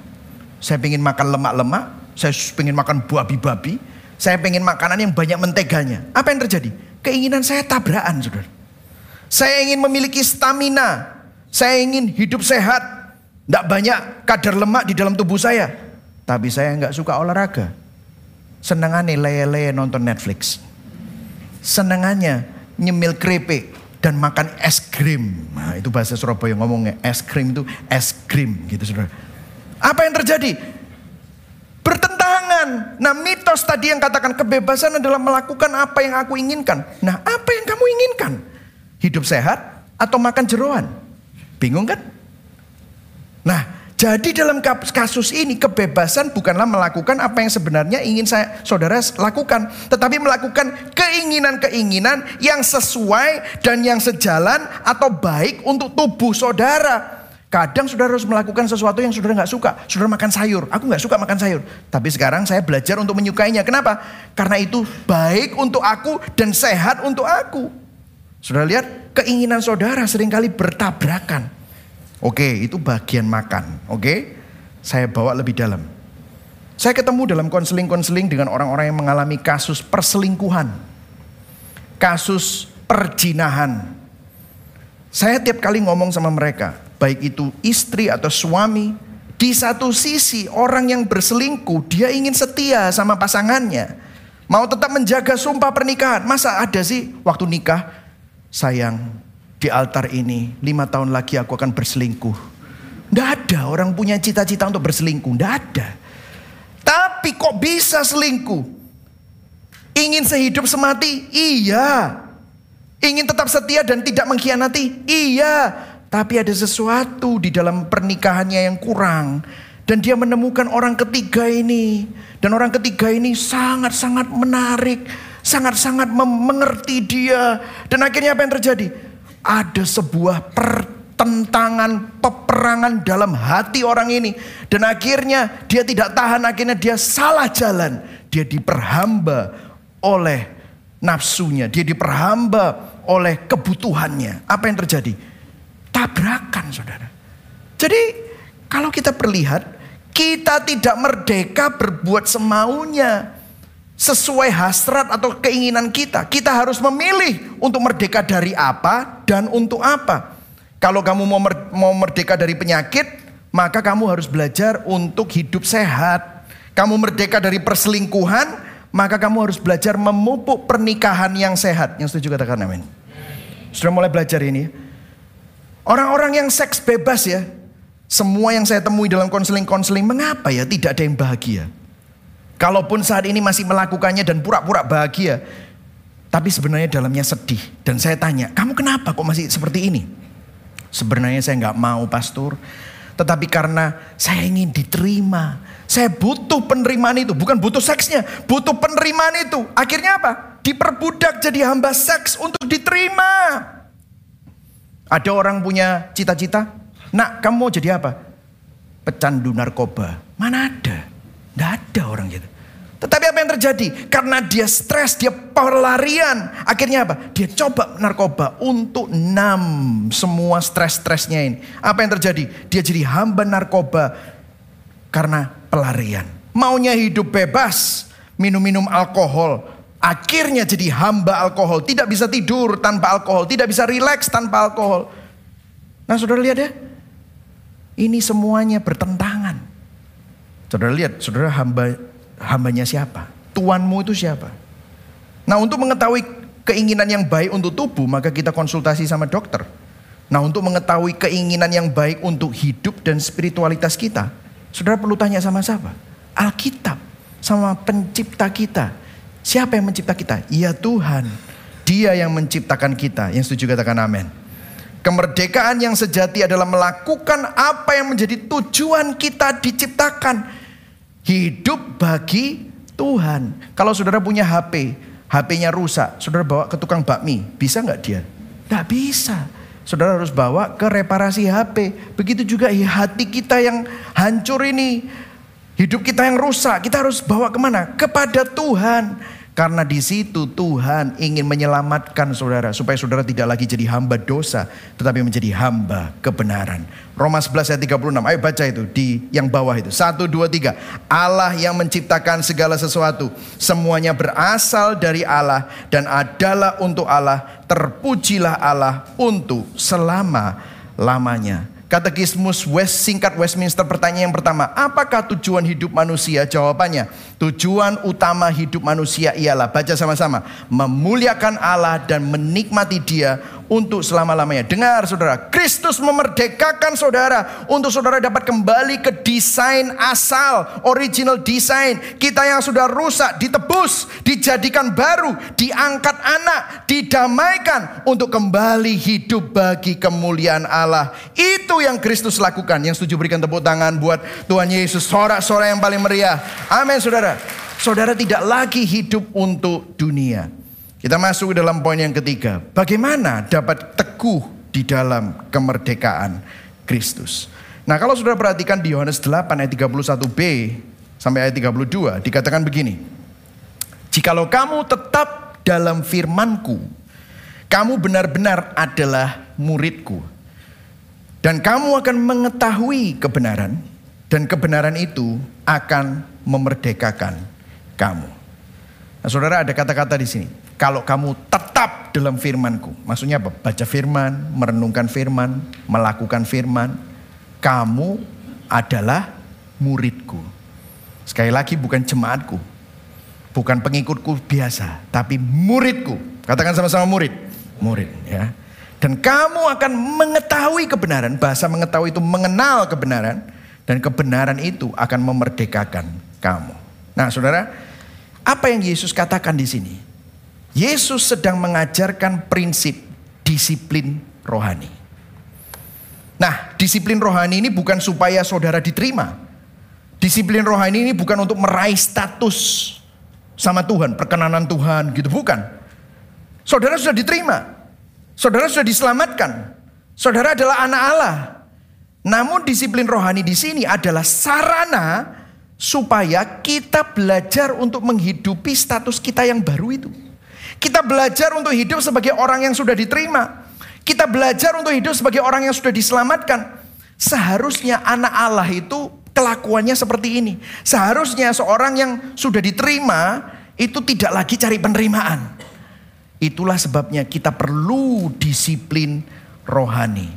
saya ingin makan lemak-lemak, saya ingin makan babi-babi, saya ingin makanan yang banyak menteganya. Apa yang terjadi? Keinginan saya tabrakan, saudara. Saya ingin memiliki stamina, saya ingin hidup sehat, tidak banyak kadar lemak di dalam tubuh saya. Tapi saya nggak suka olahraga. Senengannya lele-lele nonton Netflix. Senengannya nyemil keripik dan makan es krim. Nah, itu bahasa Surabaya ngomongnya es krim itu es krim gitu saudara. Apa yang terjadi? Bertentangan. Nah mitos tadi yang katakan kebebasan adalah melakukan apa yang aku inginkan. Nah apa yang kamu inginkan? Hidup sehat atau makan jeroan? Bingung kan? Nah jadi dalam kasus ini kebebasan bukanlah melakukan apa yang sebenarnya ingin saya saudara lakukan, tetapi melakukan keinginan-keinginan yang sesuai dan yang sejalan atau baik untuk tubuh saudara. Kadang saudara harus melakukan sesuatu yang saudara nggak suka. Saudara makan sayur, aku nggak suka makan sayur. Tapi sekarang saya belajar untuk menyukainya. Kenapa? Karena itu baik untuk aku dan sehat untuk aku. Saudara lihat keinginan saudara sering kali bertabrakan. Oke, itu bagian makan. Oke, saya bawa lebih dalam. Saya ketemu dalam konseling-konseling dengan orang-orang yang mengalami kasus perselingkuhan, kasus perjinahan. Saya tiap kali ngomong sama mereka, baik itu istri atau suami, di satu sisi orang yang berselingkuh dia ingin setia sama pasangannya, mau tetap menjaga sumpah pernikahan. Masa ada sih waktu nikah, sayang di altar ini lima tahun lagi aku akan berselingkuh. Tidak ada orang punya cita-cita untuk berselingkuh. Tidak ada. Tapi kok bisa selingkuh? Ingin sehidup semati? Iya. Ingin tetap setia dan tidak mengkhianati? Iya. Tapi ada sesuatu di dalam pernikahannya yang kurang. Dan dia menemukan orang ketiga ini. Dan orang ketiga ini sangat-sangat menarik. Sangat-sangat mengerti dia. Dan akhirnya apa yang terjadi? ada sebuah pertentangan, peperangan dalam hati orang ini. Dan akhirnya dia tidak tahan, akhirnya dia salah jalan. Dia diperhamba oleh nafsunya, dia diperhamba oleh kebutuhannya. Apa yang terjadi? Tabrakan saudara. Jadi kalau kita perlihat, kita tidak merdeka berbuat semaunya sesuai hasrat atau keinginan kita. Kita harus memilih untuk merdeka dari apa dan untuk apa. Kalau kamu mau merdeka dari penyakit, maka kamu harus belajar untuk hidup sehat. Kamu merdeka dari perselingkuhan, maka kamu harus belajar memupuk pernikahan yang sehat. Yang setuju katakan amin. Sudah mulai belajar ini. Orang-orang yang seks bebas ya. Semua yang saya temui dalam konseling-konseling, mengapa ya tidak ada yang bahagia? Kalaupun saat ini masih melakukannya dan pura-pura bahagia. Tapi sebenarnya dalamnya sedih. Dan saya tanya, kamu kenapa kok masih seperti ini? Sebenarnya saya nggak mau pastor. Tetapi karena saya ingin diterima. Saya butuh penerimaan itu. Bukan butuh seksnya. Butuh penerimaan itu. Akhirnya apa? Diperbudak jadi hamba seks untuk diterima. Ada orang punya cita-cita. Nak kamu mau jadi apa? Pecandu narkoba. Mana ada? Tidak ada orang gitu. Tetapi apa yang terjadi? Karena dia stres, dia pelarian. Akhirnya apa? Dia coba narkoba untuk nam semua stres-stresnya ini. Apa yang terjadi? Dia jadi hamba narkoba karena pelarian. Maunya hidup bebas, minum-minum alkohol. Akhirnya jadi hamba alkohol. Tidak bisa tidur tanpa alkohol. Tidak bisa rileks tanpa alkohol. Nah saudara lihat ya. Ini semuanya bertentangan. Saudara lihat, saudara hamba hambanya siapa? Tuanmu itu siapa? Nah untuk mengetahui keinginan yang baik untuk tubuh, maka kita konsultasi sama dokter. Nah untuk mengetahui keinginan yang baik untuk hidup dan spiritualitas kita, saudara perlu tanya sama siapa? Alkitab, sama pencipta kita. Siapa yang mencipta kita? Ya Tuhan. Dia yang menciptakan kita. Yang setuju katakan amin. Kemerdekaan yang sejati adalah melakukan apa yang menjadi tujuan kita diciptakan. Hidup bagi Tuhan. Kalau saudara punya HP, HP-nya rusak, saudara bawa ke tukang bakmi, bisa nggak dia? Nggak bisa. Saudara harus bawa ke reparasi HP. Begitu juga hati kita yang hancur ini. Hidup kita yang rusak, kita harus bawa ke mana? Kepada Tuhan. Karena di situ Tuhan ingin menyelamatkan saudara supaya saudara tidak lagi jadi hamba dosa tetapi menjadi hamba kebenaran. Roma 11 ayat 36. Ayo baca itu di yang bawah itu. 1 2 3. Allah yang menciptakan segala sesuatu semuanya berasal dari Allah dan adalah untuk Allah. Terpujilah Allah untuk selama-lamanya. Katekismus West singkat Westminster pertanyaan yang pertama, apakah tujuan hidup manusia? Jawabannya, tujuan utama hidup manusia ialah baca sama-sama, memuliakan Allah dan menikmati Dia untuk selama-lamanya. Dengar saudara, Kristus memerdekakan saudara untuk saudara dapat kembali ke desain asal, original desain. Kita yang sudah rusak ditebus, dijadikan baru, diangkat anak, didamaikan untuk kembali hidup bagi kemuliaan Allah. Itu yang Kristus lakukan. Yang setuju berikan tepuk tangan buat Tuhan Yesus, sorak-sorak yang paling meriah. Amin saudara. Saudara tidak lagi hidup untuk dunia. Kita masuk ke dalam poin yang ketiga. Bagaimana dapat teguh di dalam kemerdekaan Kristus. Nah kalau sudah perhatikan di Yohanes 8 ayat 31b sampai ayat 32 dikatakan begini. Jikalau kamu tetap dalam firmanku, kamu benar-benar adalah muridku. Dan kamu akan mengetahui kebenaran dan kebenaran itu akan memerdekakan kamu. Nah, saudara ada kata-kata di sini kalau kamu tetap dalam firmanku. Maksudnya apa? Baca firman, merenungkan firman, melakukan firman. Kamu adalah muridku. Sekali lagi bukan jemaatku. Bukan pengikutku biasa. Tapi muridku. Katakan sama-sama murid. Murid ya. Dan kamu akan mengetahui kebenaran. Bahasa mengetahui itu mengenal kebenaran. Dan kebenaran itu akan memerdekakan kamu. Nah saudara, apa yang Yesus katakan di sini? Yesus sedang mengajarkan prinsip disiplin rohani. Nah, disiplin rohani ini bukan supaya saudara diterima. Disiplin rohani ini bukan untuk meraih status sama Tuhan, perkenanan Tuhan gitu, bukan. Saudara sudah diterima. Saudara sudah diselamatkan. Saudara adalah anak Allah. Namun disiplin rohani di sini adalah sarana supaya kita belajar untuk menghidupi status kita yang baru itu. Kita belajar untuk hidup sebagai orang yang sudah diterima. Kita belajar untuk hidup sebagai orang yang sudah diselamatkan. Seharusnya anak Allah itu kelakuannya seperti ini. Seharusnya seorang yang sudah diterima itu tidak lagi cari penerimaan. Itulah sebabnya kita perlu disiplin rohani.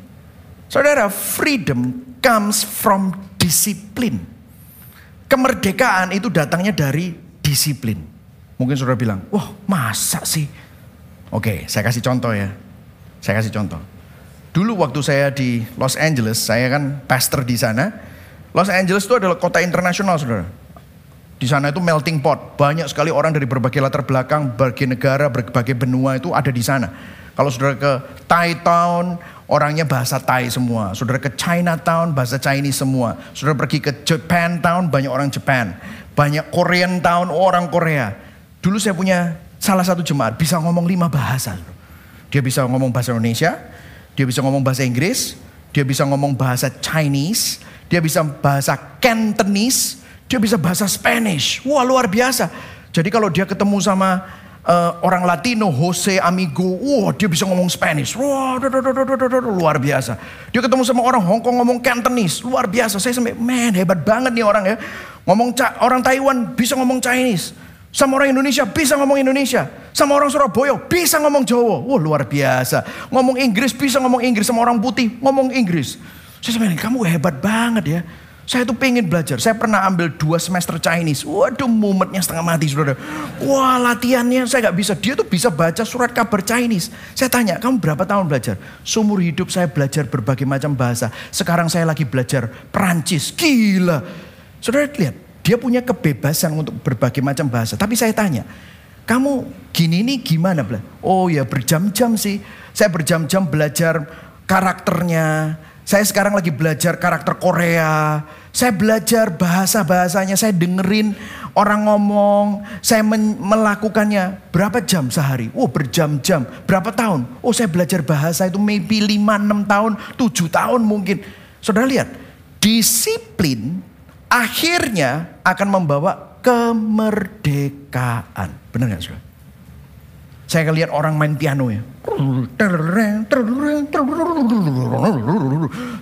Saudara, freedom comes from discipline. Kemerdekaan itu datangnya dari disiplin. Mungkin saudara bilang, wah masa sih? Oke, saya kasih contoh ya. Saya kasih contoh. Dulu waktu saya di Los Angeles, saya kan pastor di sana. Los Angeles itu adalah kota internasional saudara. Di sana itu melting pot. Banyak sekali orang dari berbagai latar belakang, berbagai negara, berbagai benua itu ada di sana. Kalau saudara ke Thai Town, orangnya bahasa Thai semua. Saudara ke Chinatown, bahasa Chinese semua. Saudara pergi ke Japan Town, banyak orang Japan. Banyak Korean Town, orang Korea. Dulu saya punya salah satu jemaat bisa ngomong lima bahasa. Dia bisa ngomong bahasa Indonesia, dia bisa ngomong bahasa Inggris, dia bisa ngomong bahasa Chinese, dia bisa bahasa Cantonese, dia bisa bahasa Spanish. Wah luar biasa. Jadi kalau dia ketemu sama uh, orang Latino, Jose Amigo, wah dia bisa ngomong Spanish. Wah luar biasa. Dia ketemu sama orang Hong Kong ngomong Cantonese, luar biasa. Saya sampai, man hebat banget nih orang ya. Ngomong orang Taiwan bisa ngomong Chinese. Sama orang Indonesia bisa ngomong Indonesia. Sama orang Surabaya bisa ngomong Jawa. Wah luar biasa. Ngomong Inggris bisa ngomong Inggris. Sama orang putih ngomong Inggris. Saya sebenarnya kamu hebat banget ya. Saya tuh pengen belajar. Saya pernah ambil dua semester Chinese. Waduh mumetnya setengah mati saudara. Wah latihannya saya nggak bisa. Dia tuh bisa baca surat kabar Chinese. Saya tanya, kamu berapa tahun belajar? Sumur hidup saya belajar berbagai macam bahasa. Sekarang saya lagi belajar Perancis. Gila. Saudara lihat, dia punya kebebasan untuk berbagai macam bahasa. Tapi saya tanya, kamu gini nih gimana? Oh ya berjam-jam sih. Saya berjam-jam belajar karakternya. Saya sekarang lagi belajar karakter Korea. Saya belajar bahasa-bahasanya, saya dengerin orang ngomong, saya melakukannya berapa jam sehari? Oh berjam-jam, berapa tahun? Oh saya belajar bahasa itu maybe 5-6 tahun, 7 tahun mungkin. Saudara lihat, disiplin akhirnya akan membawa kemerdekaan. Benar gak saudara? Saya lihat orang main piano ya.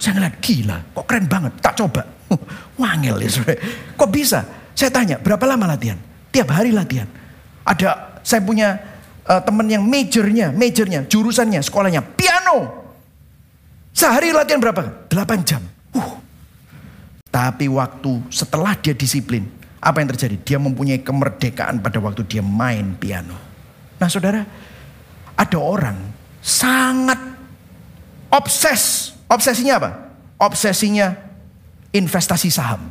Saya ngeliat gila, kok keren banget, tak coba. Wangil ya saudara. Kok bisa? Saya tanya, berapa lama latihan? Tiap hari latihan. Ada, saya punya uh, teman yang majornya, majornya, jurusannya, sekolahnya, piano. Sehari latihan berapa? 8 jam. Uh. Tapi waktu setelah dia disiplin, apa yang terjadi? Dia mempunyai kemerdekaan pada waktu dia main piano. Nah saudara, ada orang sangat obses. Obsesinya apa? Obsesinya investasi saham.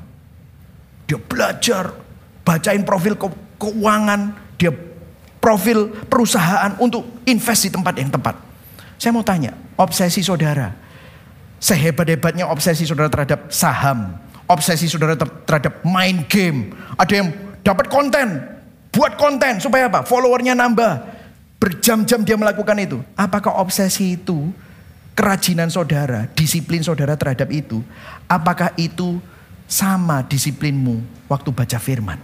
Dia belajar, bacain profil ke keuangan, dia profil perusahaan untuk invest di tempat yang tepat. Saya mau tanya, obsesi saudara, sehebat-hebatnya obsesi saudara terhadap saham, obsesi saudara terhadap main game, ada yang dapat konten, Buat konten supaya apa? Followernya nambah. Berjam-jam dia melakukan itu. Apakah obsesi itu kerajinan saudara, disiplin saudara terhadap itu? Apakah itu sama disiplinmu waktu baca firman?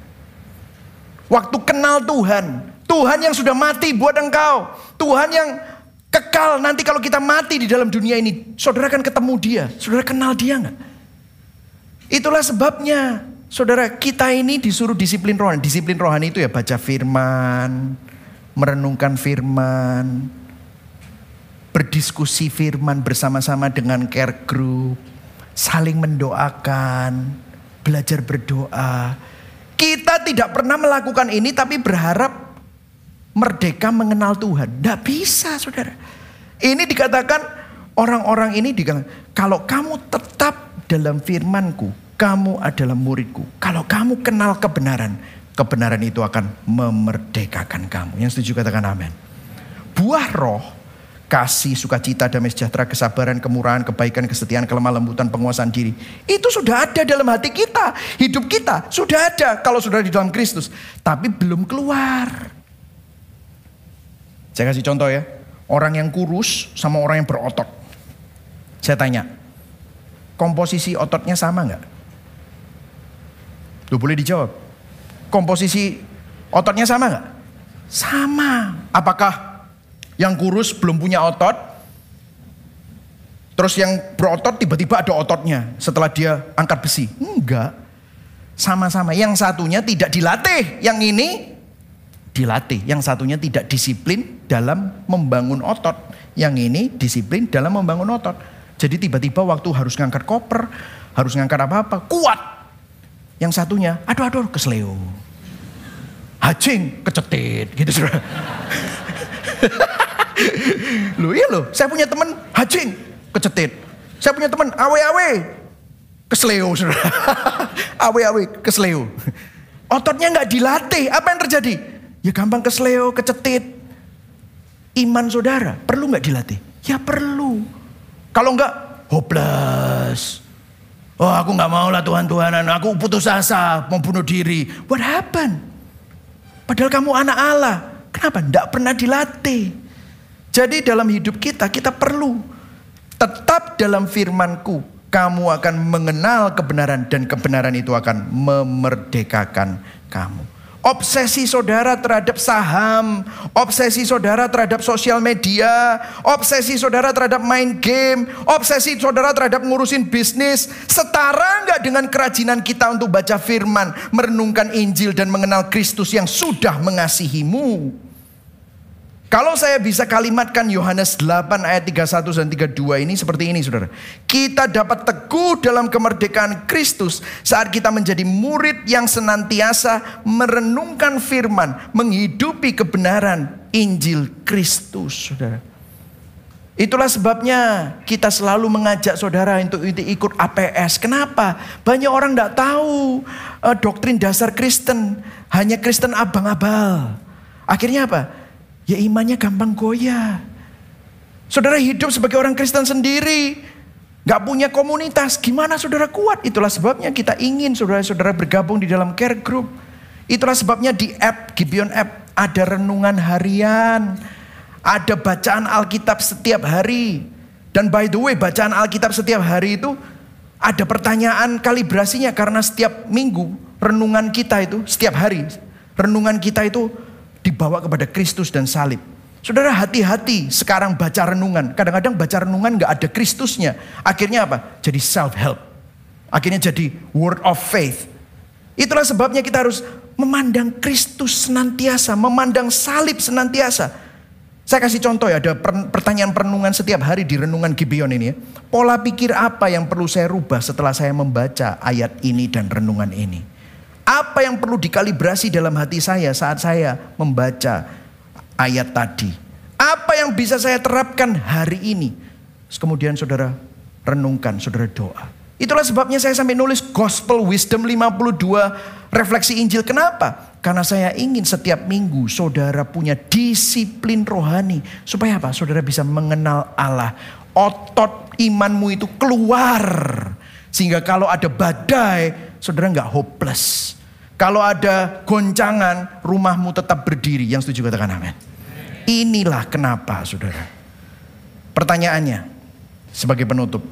Waktu kenal Tuhan. Tuhan yang sudah mati buat engkau. Tuhan yang kekal nanti kalau kita mati di dalam dunia ini. Saudara akan ketemu dia. Saudara kenal dia nggak? Itulah sebabnya Saudara, kita ini disuruh disiplin rohani. Disiplin rohani itu ya baca firman, merenungkan firman, berdiskusi firman bersama-sama dengan care group, saling mendoakan, belajar berdoa. Kita tidak pernah melakukan ini tapi berharap merdeka mengenal Tuhan. Tidak bisa saudara. Ini dikatakan orang-orang ini dikatakan, kalau kamu tetap dalam firmanku, kamu adalah muridku. Kalau kamu kenal kebenaran, kebenaran itu akan memerdekakan kamu. Yang setuju katakan amin. Buah roh, kasih, sukacita, damai sejahtera, kesabaran, kemurahan, kebaikan, kesetiaan, kelemah lembutan, penguasaan diri. Itu sudah ada dalam hati kita. Hidup kita sudah ada kalau sudah di dalam Kristus. Tapi belum keluar. Saya kasih contoh ya. Orang yang kurus sama orang yang berotot. Saya tanya, komposisi ototnya sama nggak? Lu boleh dijawab. Komposisi ototnya sama nggak? Sama. Apakah yang kurus belum punya otot? Terus yang berotot tiba-tiba ada ototnya setelah dia angkat besi? Enggak. Sama-sama. Yang satunya tidak dilatih. Yang ini dilatih. Yang satunya tidak disiplin dalam membangun otot. Yang ini disiplin dalam membangun otot. Jadi tiba-tiba waktu harus ngangkat koper, harus ngangkat apa-apa, kuat yang satunya, aduh aduh kesleo. Hacing kecetit gitu saudara. Lu iya loh, saya punya teman hacing kecetit. Saya punya teman awe-awe kesleo saudara. awe-awe kesleo. Ototnya nggak dilatih, apa yang terjadi? Ya gampang kesleo, kecetit. Iman saudara perlu nggak dilatih? Ya perlu. Kalau nggak, hopeless. Oh aku nggak mau lah Tuhan-Tuhanan, aku putus asa, mau bunuh diri. What happened? Padahal kamu anak Allah. Kenapa? Tidak pernah dilatih. Jadi dalam hidup kita, kita perlu tetap dalam firmanku. Kamu akan mengenal kebenaran dan kebenaran itu akan memerdekakan kamu. Obsesi saudara terhadap saham, obsesi saudara terhadap sosial media, obsesi saudara terhadap main game, obsesi saudara terhadap ngurusin bisnis, setara nggak dengan kerajinan kita untuk baca firman, merenungkan Injil dan mengenal Kristus yang sudah mengasihimu. Kalau saya bisa kalimatkan Yohanes 8 ayat 31 dan 32 ini seperti ini saudara. Kita dapat teguh dalam kemerdekaan Kristus saat kita menjadi murid yang senantiasa merenungkan firman. Menghidupi kebenaran Injil Kristus saudara. Itulah sebabnya kita selalu mengajak saudara untuk ikut APS. Kenapa? Banyak orang tidak tahu uh, doktrin dasar Kristen. Hanya Kristen abang-abal. Akhirnya apa? Ya imannya gampang goyah. Saudara hidup sebagai orang Kristen sendiri, gak punya komunitas, gimana saudara kuat? Itulah sebabnya kita ingin saudara-saudara bergabung di dalam care group. Itulah sebabnya di app, Gibeon app, ada renungan harian. Ada bacaan Alkitab setiap hari. Dan by the way, bacaan Alkitab setiap hari itu ada pertanyaan kalibrasinya karena setiap minggu renungan kita itu setiap hari renungan kita itu dibawa kepada Kristus dan salib. Saudara hati-hati sekarang baca renungan. Kadang-kadang baca renungan gak ada Kristusnya. Akhirnya apa? Jadi self-help. Akhirnya jadi word of faith. Itulah sebabnya kita harus memandang Kristus senantiasa. Memandang salib senantiasa. Saya kasih contoh ya, ada pertanyaan perenungan setiap hari di renungan Gibeon ini ya. Pola pikir apa yang perlu saya rubah setelah saya membaca ayat ini dan renungan ini? Apa yang perlu dikalibrasi dalam hati saya saat saya membaca ayat tadi? Apa yang bisa saya terapkan hari ini? Kemudian saudara renungkan, saudara doa. Itulah sebabnya saya sampai nulis Gospel Wisdom 52 refleksi Injil. Kenapa? Karena saya ingin setiap minggu saudara punya disiplin rohani. Supaya apa? Saudara bisa mengenal Allah. Otot imanmu itu keluar. Sehingga kalau ada badai, saudara nggak hopeless. Kalau ada goncangan, rumahmu tetap berdiri. Yang setuju katakan amin. Inilah kenapa saudara. Pertanyaannya sebagai penutup.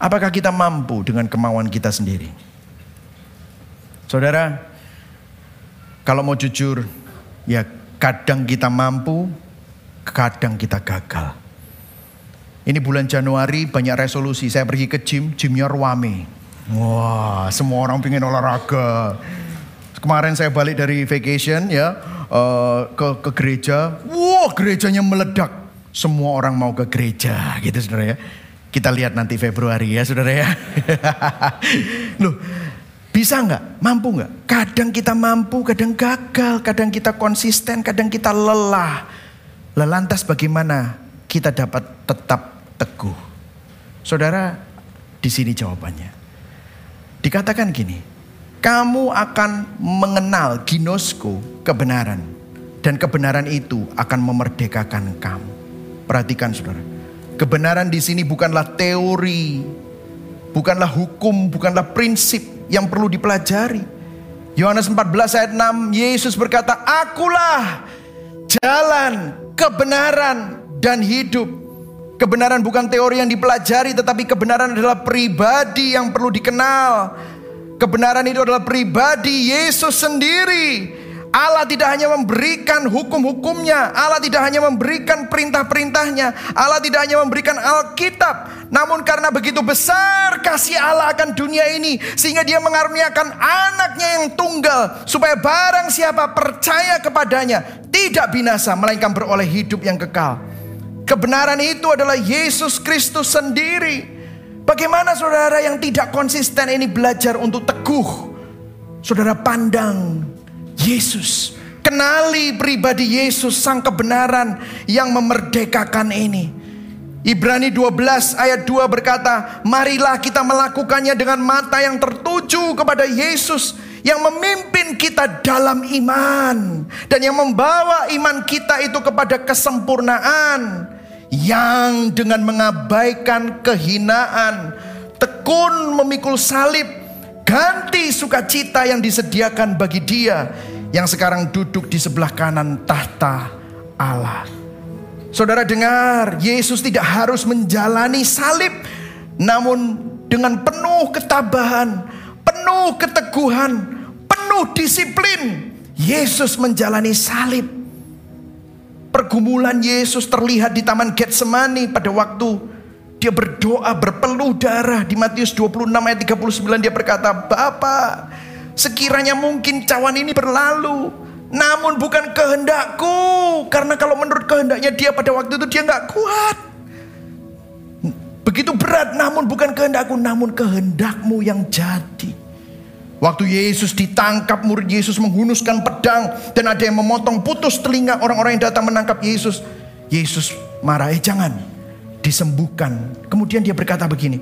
Apakah kita mampu dengan kemauan kita sendiri? Saudara, kalau mau jujur, ya kadang kita mampu, kadang kita gagal. Ini bulan Januari banyak resolusi. Saya pergi ke gym, gymnya ruame. Wah, semua orang pengen olahraga. Kemarin saya balik dari vacation ya uh, ke ke gereja. Wah, gerejanya meledak. Semua orang mau ke gereja gitu Saudara ya. Kita lihat nanti Februari ya Saudara ya. Loh, bisa nggak? Mampu nggak? Kadang kita mampu, kadang gagal, kadang kita konsisten, kadang kita lelah. Lelantas bagaimana kita dapat tetap teguh? Saudara, di sini jawabannya. Dikatakan gini, kamu akan mengenal ginosko kebenaran. Dan kebenaran itu akan memerdekakan kamu. Perhatikan saudara. Kebenaran di sini bukanlah teori. Bukanlah hukum, bukanlah prinsip yang perlu dipelajari. Yohanes 14 ayat 6, Yesus berkata, Akulah jalan, kebenaran, dan hidup. Kebenaran bukan teori yang dipelajari, tetapi kebenaran adalah pribadi yang perlu dikenal Kebenaran itu adalah pribadi Yesus sendiri. Allah tidak hanya memberikan hukum-hukumnya, Allah tidak hanya memberikan perintah-perintahnya, Allah tidak hanya memberikan Alkitab, namun karena begitu besar kasih Allah akan dunia ini, sehingga Dia mengaruniakan anaknya yang tunggal, supaya barang siapa percaya kepadanya tidak binasa, melainkan beroleh hidup yang kekal. Kebenaran itu adalah Yesus Kristus sendiri. Bagaimana saudara yang tidak konsisten ini belajar untuk teguh? Saudara pandang Yesus. Kenali pribadi Yesus sang kebenaran yang memerdekakan ini. Ibrani 12 ayat 2 berkata, "Marilah kita melakukannya dengan mata yang tertuju kepada Yesus yang memimpin kita dalam iman dan yang membawa iman kita itu kepada kesempurnaan." Yang dengan mengabaikan kehinaan, tekun memikul salib, ganti sukacita yang disediakan bagi dia yang sekarang duduk di sebelah kanan tahta Allah. Saudara dengar, Yesus tidak harus menjalani salib, namun dengan penuh ketabahan, penuh keteguhan, penuh disiplin, Yesus menjalani salib Pergumulan Yesus terlihat di Taman Getsemani pada waktu dia berdoa berpeluh darah di Matius 26 ayat 39 dia berkata, "Bapa, sekiranya mungkin cawan ini berlalu, Namun bukan kehendakku. Karena kalau menurut kehendaknya dia pada waktu itu dia nggak kuat. Begitu berat namun bukan kehendakku. Namun kehendakmu yang jadi. Waktu Yesus ditangkap, murid Yesus menghunuskan pedang. Dan ada yang memotong putus telinga orang-orang yang datang menangkap Yesus. Yesus marah, eh jangan. Disembuhkan. Kemudian dia berkata begini.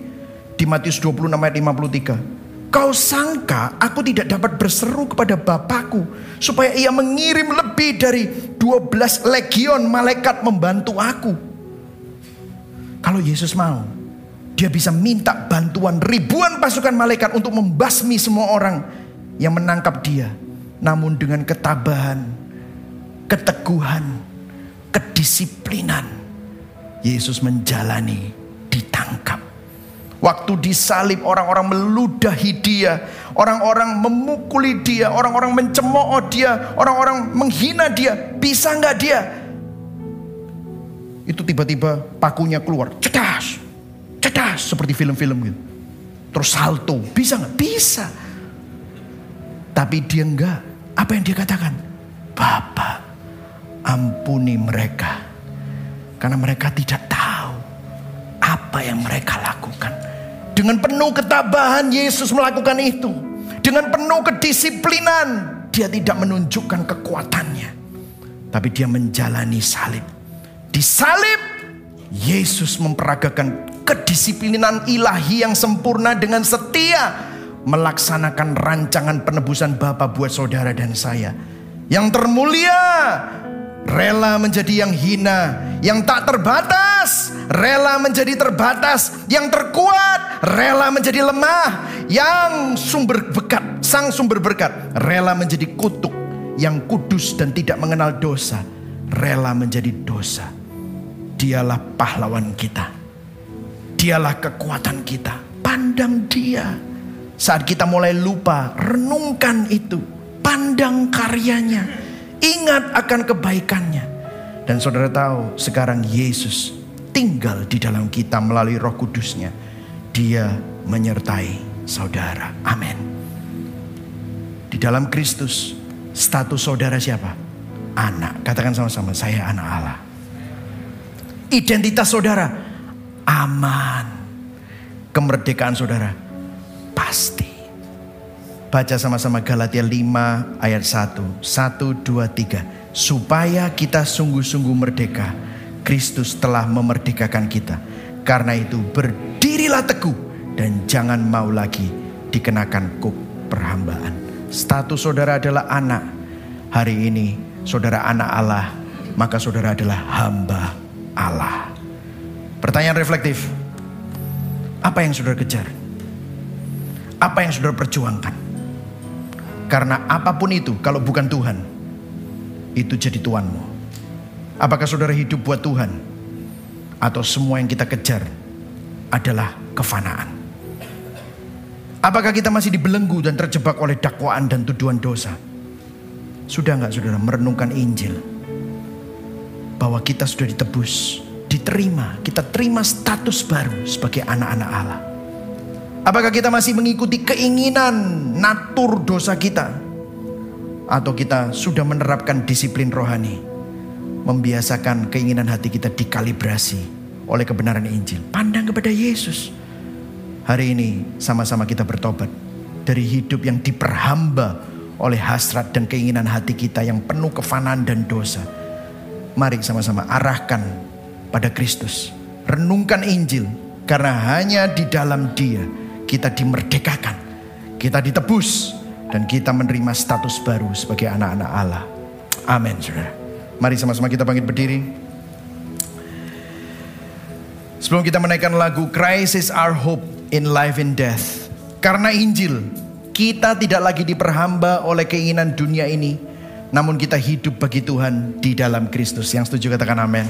Di Matius 26 ayat 53. Kau sangka aku tidak dapat berseru kepada Bapakku. Supaya ia mengirim lebih dari 12 legion malaikat membantu aku. Kalau Yesus mau, dia bisa minta bantuan ribuan pasukan malaikat untuk membasmi semua orang yang menangkap dia. Namun dengan ketabahan, keteguhan, kedisiplinan, Yesus menjalani ditangkap. Waktu disalib orang-orang meludahi dia, orang-orang memukuli dia, orang-orang mencemooh dia, orang-orang menghina dia. Bisa nggak dia? Itu tiba-tiba pakunya keluar, cedas, Cedas seperti film-film gitu. Terus salto, bisa nggak? Bisa. Tapi dia enggak. Apa yang dia katakan? Bapak, ampuni mereka. Karena mereka tidak tahu apa yang mereka lakukan. Dengan penuh ketabahan Yesus melakukan itu. Dengan penuh kedisiplinan. Dia tidak menunjukkan kekuatannya. Tapi dia menjalani salib. Di salib Yesus memperagakan kedisiplinan ilahi yang sempurna dengan setia melaksanakan rancangan penebusan Bapa buat saudara dan saya. Yang termulia rela menjadi yang hina, yang tak terbatas, rela menjadi terbatas, yang terkuat, rela menjadi lemah, yang sumber berkat, sang sumber berkat, rela menjadi kutuk, yang kudus dan tidak mengenal dosa, rela menjadi dosa. Dialah pahlawan kita. Dialah kekuatan kita. Pandang dia. Saat kita mulai lupa, renungkan itu. Pandang karyanya. Ingat akan kebaikannya. Dan saudara tahu sekarang Yesus tinggal di dalam kita melalui roh kudusnya. Dia menyertai saudara. Amin. Di dalam Kristus status saudara siapa? Anak. Katakan sama-sama, saya anak Allah. Identitas saudara, aman. Kemerdekaan saudara pasti. Baca sama-sama Galatia 5 ayat 1. 1, 2, 3. Supaya kita sungguh-sungguh merdeka. Kristus telah memerdekakan kita. Karena itu berdirilah teguh. Dan jangan mau lagi dikenakan kuk perhambaan. Status saudara adalah anak. Hari ini saudara anak Allah. Maka saudara adalah hamba Allah. Pertanyaan reflektif. Apa yang saudara kejar? Apa yang saudara perjuangkan? Karena apa pun itu kalau bukan Tuhan, itu jadi tuanmu. Apakah saudara hidup buat Tuhan? Atau semua yang kita kejar adalah kefanaan? Apakah kita masih dibelenggu dan terjebak oleh dakwaan dan tuduhan dosa? Sudah nggak saudara merenungkan Injil? Bahwa kita sudah ditebus diterima, kita terima status baru sebagai anak-anak Allah. Apakah kita masih mengikuti keinginan natur dosa kita? Atau kita sudah menerapkan disiplin rohani? Membiasakan keinginan hati kita dikalibrasi oleh kebenaran Injil. Pandang kepada Yesus. Hari ini sama-sama kita bertobat. Dari hidup yang diperhamba oleh hasrat dan keinginan hati kita yang penuh kefanaan dan dosa. Mari sama-sama arahkan pada Kristus. Renungkan Injil karena hanya di dalam Dia kita dimerdekakan, kita ditebus dan kita menerima status baru sebagai anak-anak Allah. Amin, Saudara. Mari sama-sama kita bangkit berdiri. Sebelum kita menaikkan lagu Christ is our hope in life and death. Karena Injil, kita tidak lagi diperhamba oleh keinginan dunia ini, namun kita hidup bagi Tuhan di dalam Kristus. Yang setuju katakan amin.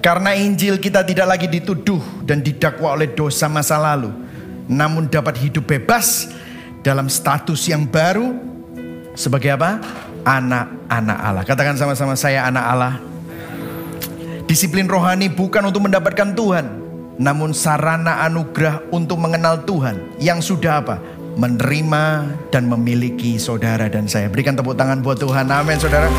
Karena Injil kita tidak lagi dituduh dan didakwa oleh dosa masa lalu. Namun dapat hidup bebas dalam status yang baru. Sebagai apa? Anak-anak Allah. Katakan sama-sama saya anak Allah. Disiplin rohani bukan untuk mendapatkan Tuhan. Namun sarana anugerah untuk mengenal Tuhan. Yang sudah apa? Menerima dan memiliki saudara dan saya. Berikan tepuk tangan buat Tuhan. Amin saudara.